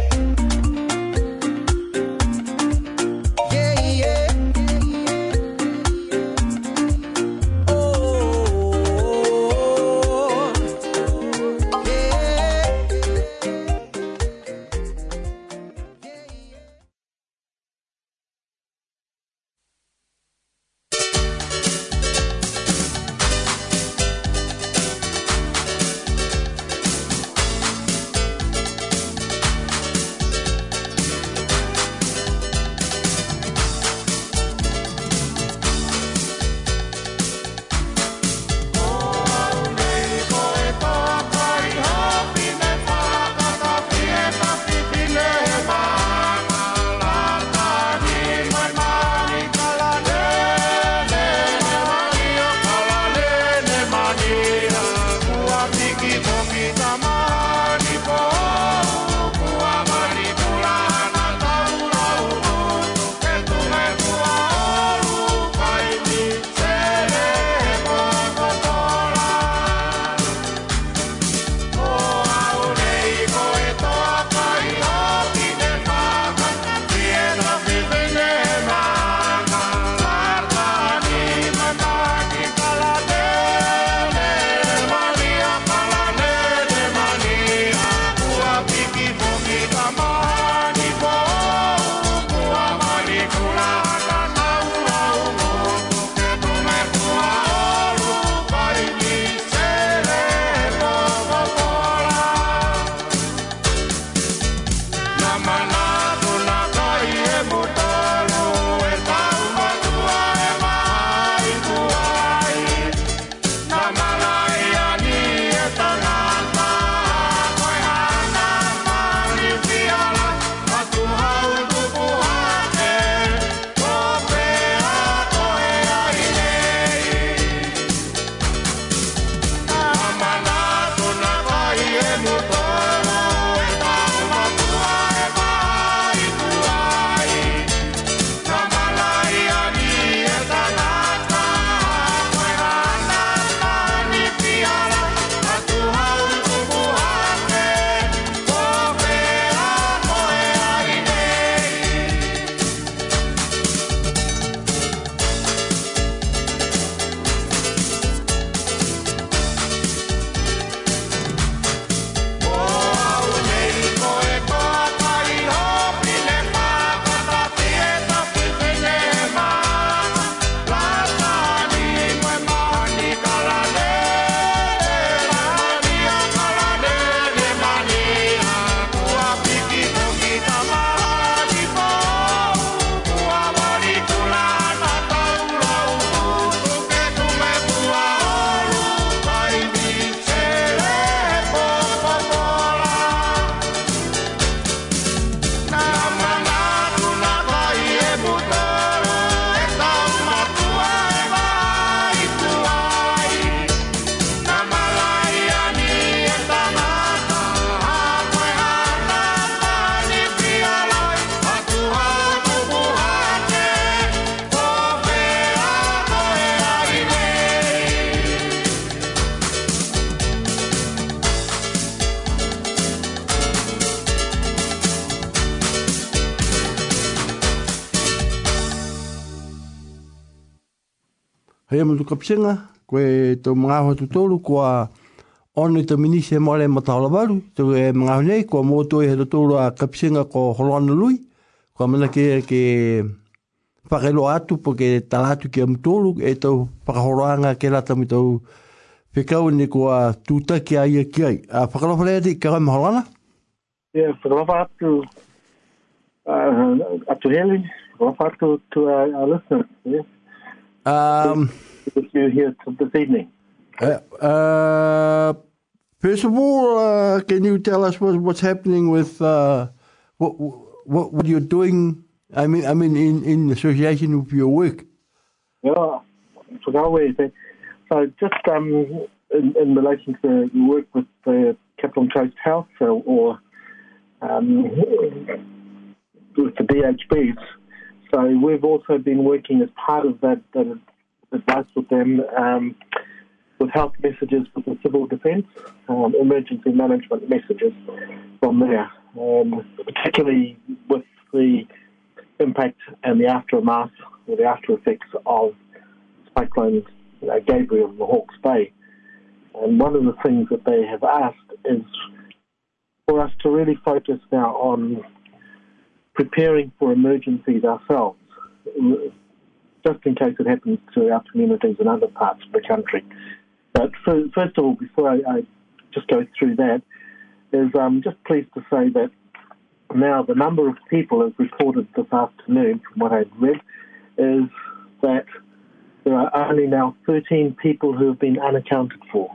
Pea mutu kapisenga, koe tau mngāho tu tōru, koa onu tau minisi e mōre ma tāla varu, tau e mngāho nei, koa mōtoi he tu a kapisenga ko holoana lui, koa mana ke, ke whakailo atu, po ke tala atu ki amu e tau whakahoroanga ke rata mi tau pekau ni koa tūta ki ai a ki ai. A whakalofa lea di, kakai ma holoana? Ie, yeah, whakalofa atu, uh, atu heli, whakalofa atu to our listeners, yeah. Um, with you here this evening. Uh, uh, first of all, uh, can you tell us what, what's happening with uh, what, what what you're doing? I mean, I mean, in, in association with your work. Yeah, so So just um, in, in, relation to the, work with the Capital Coast House or, or um, with the DHBs, so we've also been working as part of that, that advice with them um, with health messages with the civil defence, um, emergency management messages from there, um, particularly with the impact and the aftermath or the after effects of Cyclone uh, Gabriel in the Hawke's Bay. And one of the things that they have asked is for us to really focus now on preparing for emergencies ourselves, just in case it happens to our communities in other parts of the country. But for, first of all, before I, I, just go through that, is I'm um, just pleased to say that now the number of people, as reported this afternoon from what I've read, is that there are only now 13 people who have been unaccounted for,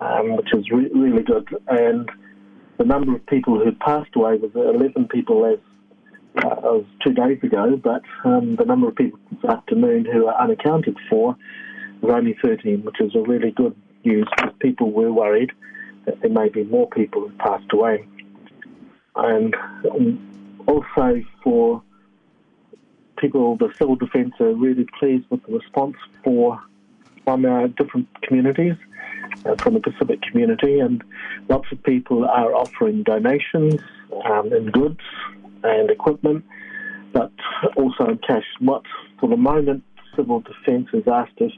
um, which is re- really good. And the number of people who passed away was 11 people as uh, of two days ago, but um, the number of people this afternoon who are unaccounted for is only 13, which is a really good news because people were worried that there may be more people who passed away. And um, also for people, the civil defence are really pleased with the response for from our different communities. Uh, from the Pacific community, and lots of people are offering donations um, in goods and equipment, but also in cash. What, for the moment, civil defence has asked if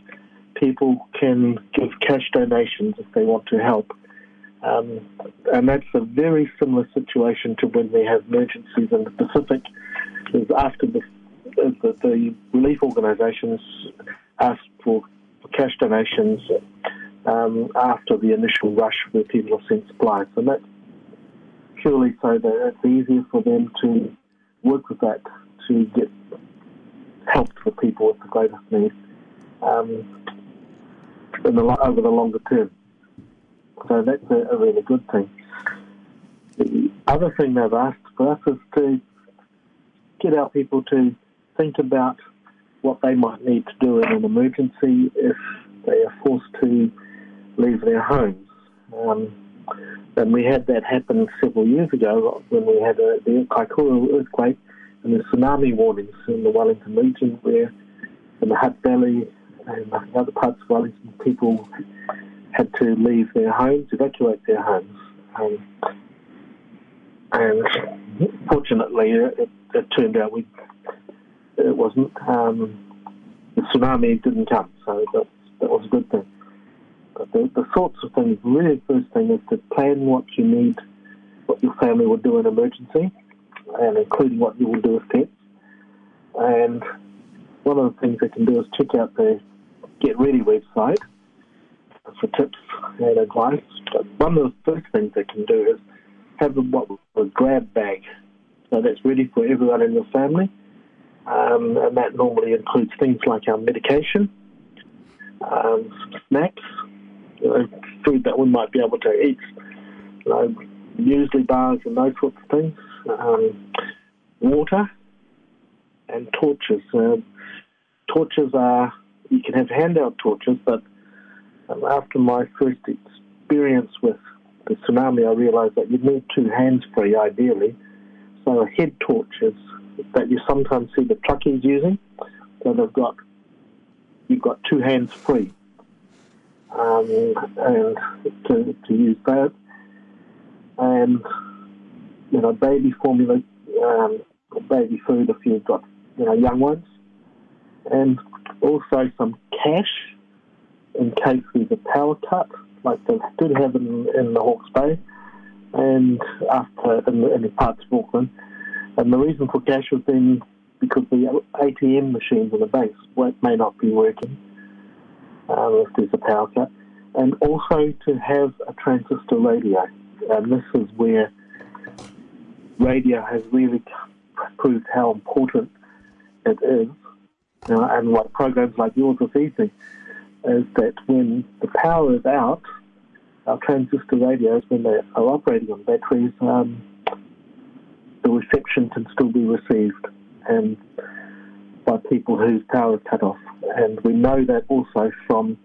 people can give cash donations if they want to help. Um, and that's a very similar situation to when we have emergencies in the Pacific. Is after the, the, the relief organisations ask for cash donations um, after the initial rush for people 10 cent supplies. And that's purely so that it's easier for them to work with that to get help for people with the greatest need um, in the, over the longer term. So that's a, a really good thing. The other thing they've asked for us is to get our people to think about what they might need to do in an emergency if they are forced to leave their homes. Um, and we had that happen several years ago when we had a, the Kaikoura earthquake and the tsunami warnings in the Wellington region, where in the Hutt Valley and other parts of Wellington, people had to leave their homes, evacuate their homes. Um, and fortunately, it, it, turned out we it wasn't. Um, the tsunami didn't come, so that, that was a good thing the, the sorts of things, really first thing is to plan what you need, what your family will do in emergency, and including what you will do with pets. And one of the things they can do is check out the Get Ready website for tips and advice. But one of the first things they can do is have what a grab bag. So that's ready for everyone in your family. Um, and that normally includes things like our medication, um, snacks, uh, food that we might be able to eat, you know, usually bars and those sorts of things, um, water, and torches. Uh, torches are, you can have handout torches, but um, after my first experience with the tsunami, I realised that you need two hands free ideally. So a head torch is that you sometimes see the truckies using. So they've got you've got two hands free um, and to, to use that. And, you know, baby formula, um, baby food if you've got, you know, young ones. And also some cash in case there's a power cut, like they did have in, in the Hawke's Bay and after in, in the parts of Auckland. And the reason for cash was then because the ATM machines in the banks may not be working uh, left a power cut, and also to have a transistor radio. And uh, this is where radio has really proved how important it is. and what programs like yours this evening, is that when the power is out, our transistor radios, when they are operating on batteries, um, the reception can still be received. And by people whose power is cut off. And we know that also from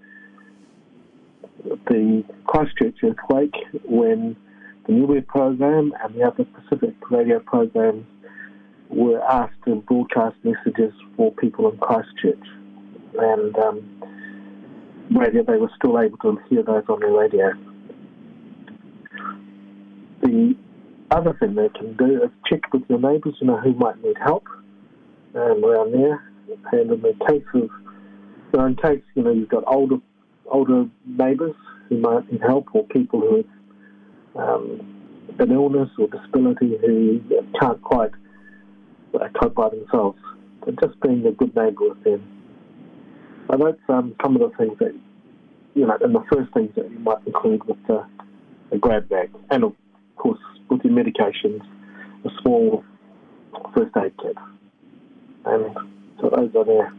the Christchurch earthquake when the New Newbury program and the other Pacific radio programs were asked to broadcast messages for people in Christchurch. And um, radio, they were still able to hear those on the radio. The other thing they can do is check with your neighbours, you know, who might need help um, around there, and in the cases, so in case you know you've got older older neighbours who might need help, or people who have um, an illness or disability who can't quite uh, cope by themselves, so just being a good neighbour with them. So that's um, some of the things that you know, and the first things that you might include with the, the grab bag, and of course with your medications, a small first aid kit. And so those are there.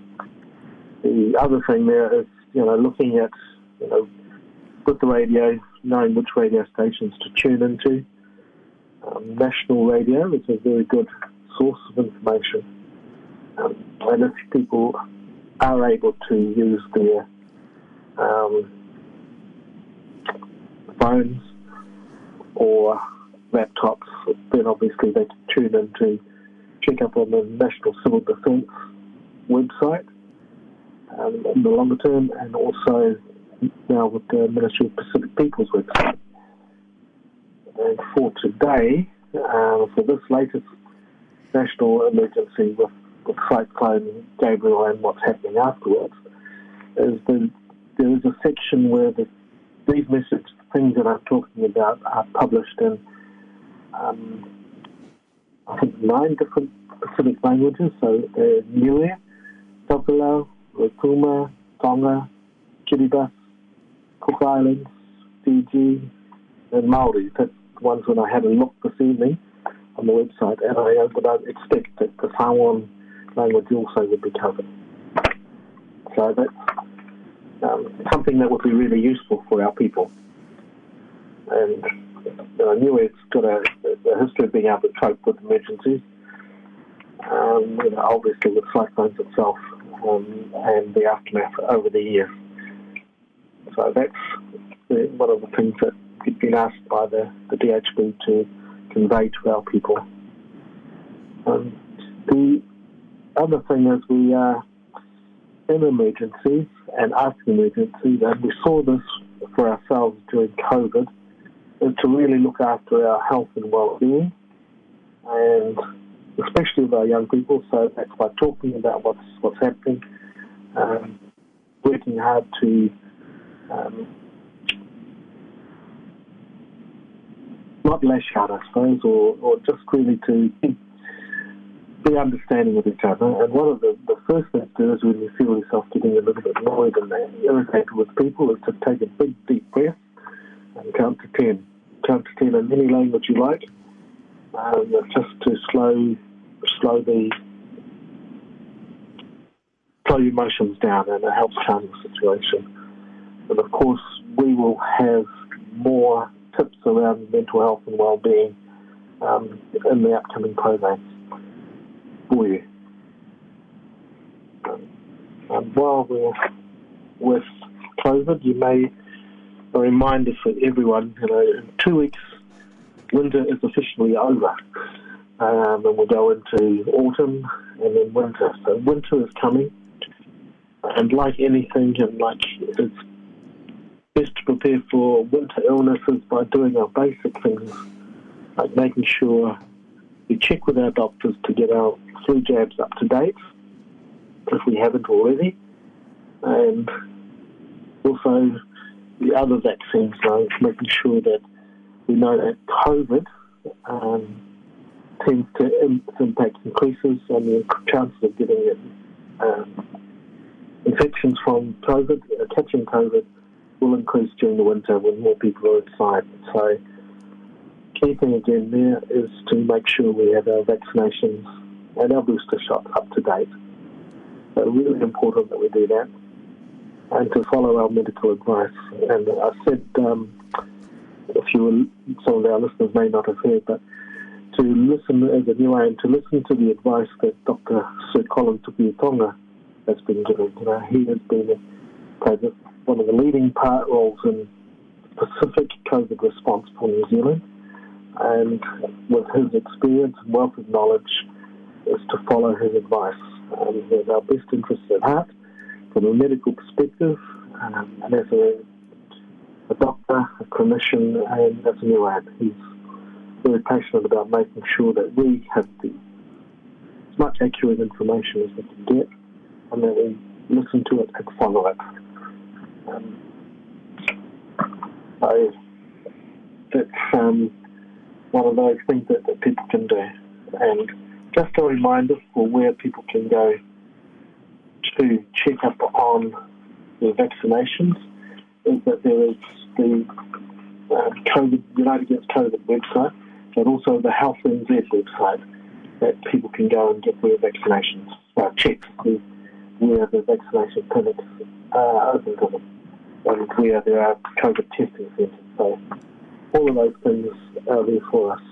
The other thing there is, you know, looking at, you know, with the radio, knowing which radio stations to tune into. Um, national radio is a very good source of information. Um, and if people are able to use their um, phones or laptops, then obviously they can tune into check up on the National Civil Defence website um, in the longer term, and also now with the Ministry of Pacific Peoples website. And for today, uh, for this latest national emergency with, with Cyclone Gabriel and what's happening afterwards, is that there is a section where the, these the things that I'm talking about are published in, um, I think, nine different Pacific languages, so uh, Niue, Tupelo, Rotuma, Tonga, Kiribati, Cook Islands, Fiji, and Maori. That's the ones when I had a look this evening on the website, and I would uh, expect that the Samoan language also would be covered. So that's um, something that would be really useful for our people. And you uh, I knew it's got a, a history of being able to cope with emergencies um, you know, obviously with cyclones itself um, and the aftermath over the years. So that's one of the things that we've been asked by the, the DHB to convey to our people. Um, the other thing is we are uh, in emergency and after emergency, and we saw this for ourselves during COVID, is to really look after our health and well-being and especially with our young people. So that's by talking about what's what's happening, um, working hard to um, not lash out, I suppose, or, or just really to <laughs> be understanding of each other. And one of the, the first things to do is when you feel yourself getting a little bit annoyed and irritated with people is to take a big deep breath and count to ten. Count to ten in any language you like. Um, just to slow slow the slow emotions down, and it helps calm the situation. And of course, we will have more tips around mental health and well-being um, in the upcoming programs for you. And um, while we're with COVID, you may a reminder for everyone, you know, in two weeks, winter is officially over um, and we'll go into autumn and then winter. So winter is coming, and like anything, and like it's best to prepare for winter illnesses by doing our basic things, like making sure we check with our doctors to get our flu jabs up to date if we haven't already, and also the other vaccines, like making sure that we know that COVID. Um, tends to impact increases on the chances of getting um, infections from COVID, uh, catching COVID, will increase during the winter when more people are inside. So, key thing again there is to make sure we have our vaccinations and our booster shots up to date. So, really important that we do that and to follow our medical advice. And I said, um, if you were, some of our listeners may not have heard, but to listen as a new and to listen to the advice that Dr. Sir Colin Tupiatonga has been given. You know, he has been played one of the leading part roles in Pacific COVID response for New Zealand, and with his experience and wealth of knowledge, is to follow his advice um, with our best interests at heart from a medical perspective, um, and as a, a doctor, a clinician, and as a new ad. He's very passionate about making sure that we have the, as much accurate information as we can get and that we listen to it and follow it. Um, so that's um, one of those things that, that people can do. And just a reminder for where people can go to check up on their vaccinations is that there is the uh, COVID, United Against COVID website, but also the Health NZ website that people can go and get their vaccinations, well, check where the vaccination clinics are uh, open to them and where there are COVID testing centres. So all of those things are there for us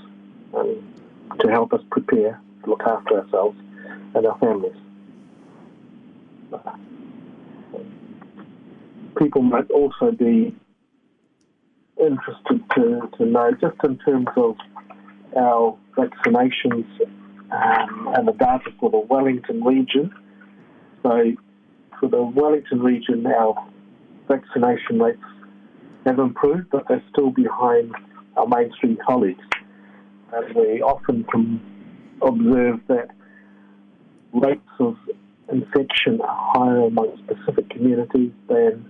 um, to help us prepare, look after ourselves and our families. People might also be interested to, to know just in terms of our vaccinations um, and the data for the Wellington region. So for the Wellington region, our vaccination rates have improved, but they're still behind our mainstream colleagues. And we often can observe that rates of infection are higher among specific communities than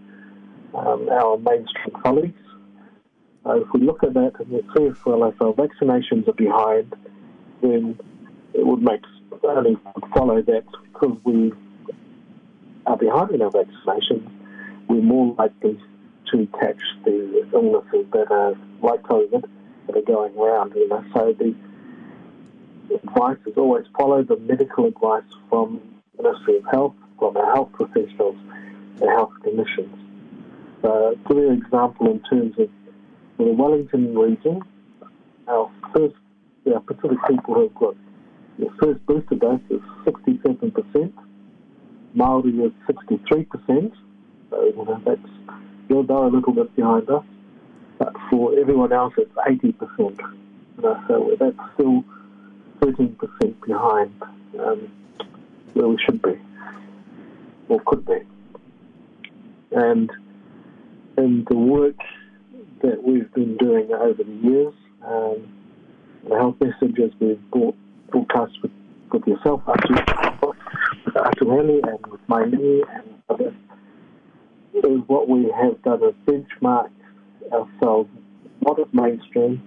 um, our mainstream colleagues if we look at that and we see if well, if our vaccinations are behind, then it would make only follow that because we are behind in our vaccinations, we're more likely to catch the illnesses that are like COVID that are going around. You know, so the advice is always follow the medical advice from the Ministry of Health, from our health professionals, and health clinicians. So, to give you an example in terms of for the Wellington region, our first, our Pacific people have got the first booster dose is 67%, Maori is 63%, so you know, that's, they're, a little bit behind us, but for everyone else it's 80%, you know, so that's still 13% behind um, where we should be, or could be. And in the work that we've been doing over the years. Um, the health messages we've brought, broadcast with, with yourself, Atu, with Atueli and with Maini and others, is what we have done is benchmark ourselves. What is mainstream?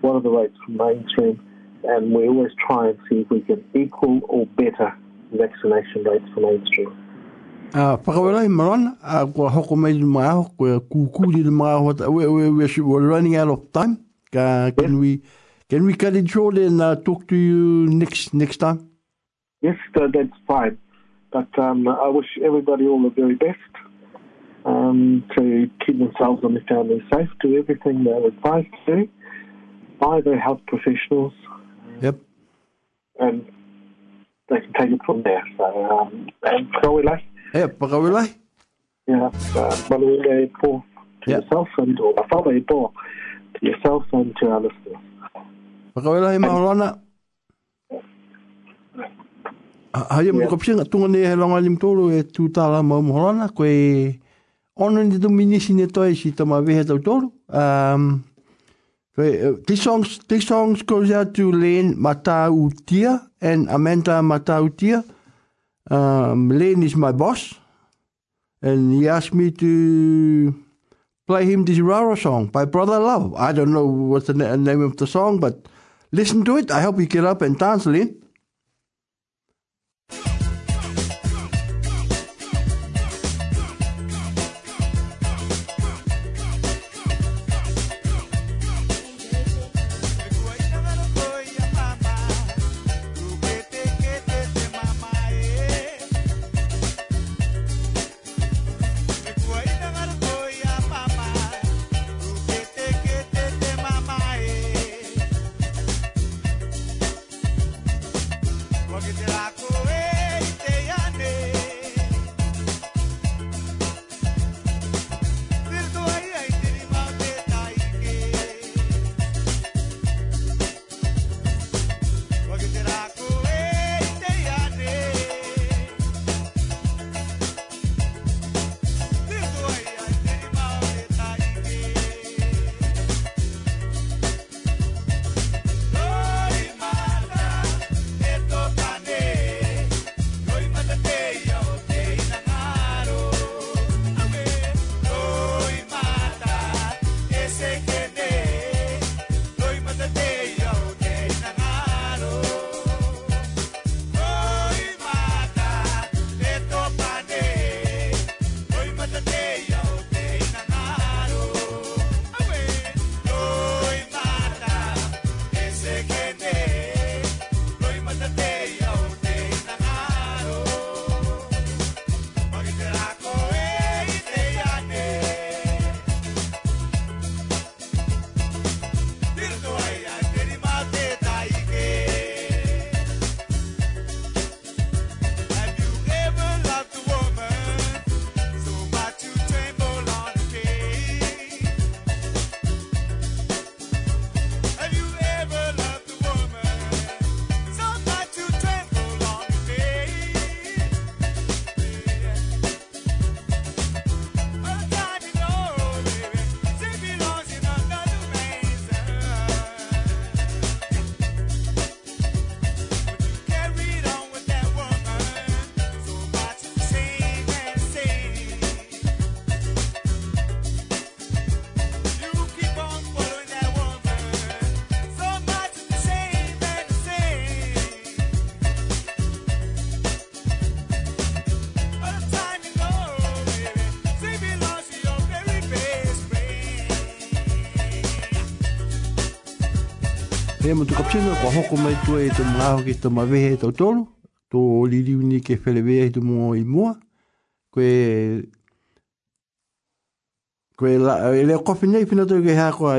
What are the rates from mainstream? And we always try and see if we can equal or better vaccination rates for mainstream a whakawela i marana a kua hoko mai lima aho kua kūkūri lima we, we, we, we're running out of time can yes. we can we cut it short and uh, talk to you next next time yes that's fine but um, I wish everybody all the very best um, to keep themselves and their families safe do everything they're advised to do by their health professionals yep and they can take it from there so um, and so we like E, paka wila? Ya, malu wila e po. To yourself and to my father e po. To yourself and to our listeners. Paka wila e maurana? Hai mo ko pinga tunga ne e tu tala mo mo rona ko e ono ni tu mini sine toi si eh, to ma vehe tau tolu um ko e these songs these songs goes out to Lane Mata Utia and Amanda Mata Utia Um, Lynn is my boss, and he asked me to play him this Rara song by Brother Love. I don't know what's the na- name of the song, but listen to it. I hope you get up and dance, Lynn. ia mo tu kapsenga kwa hoko mai tu e te mga hoki te mawehe tau tolu tō liriu ni ke whelewea i tu mō i mua koe koe la e leo kofi nei whina tau ke hako a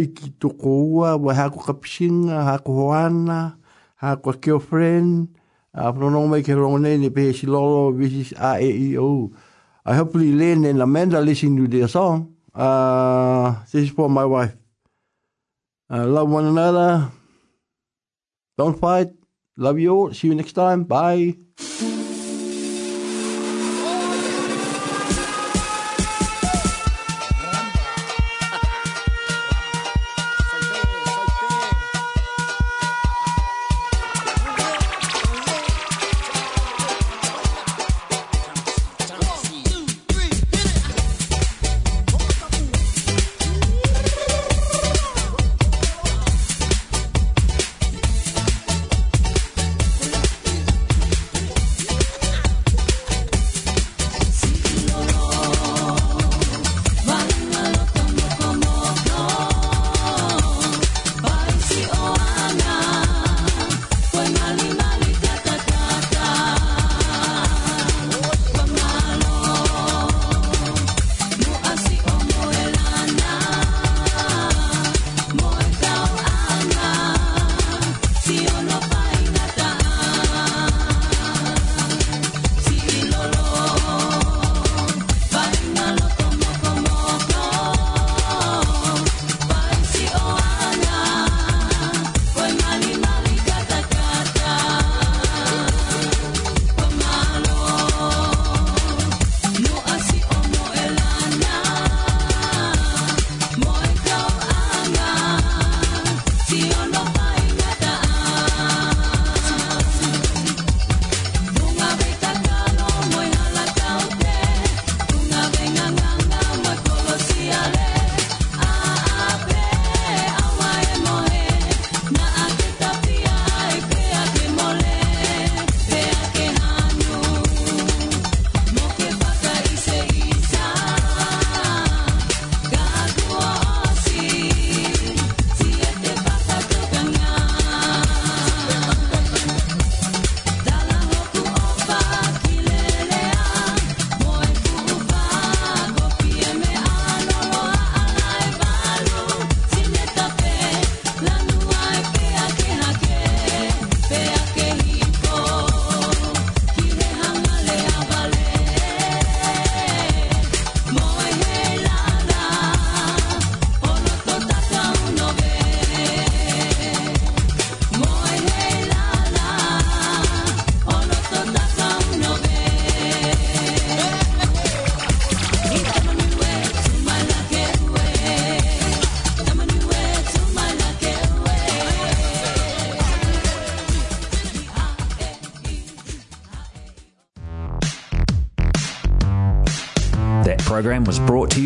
iki toko ua wa hako kapsenga hako hoana hako a keofren a pronong mai ke rongo nei ni pehe si lolo visis a e i e o I hopefully learn and Amanda listening to their song. Uh, this is for my wife. Uh, love one another. Don't fight. Love you all. See you next time. Bye.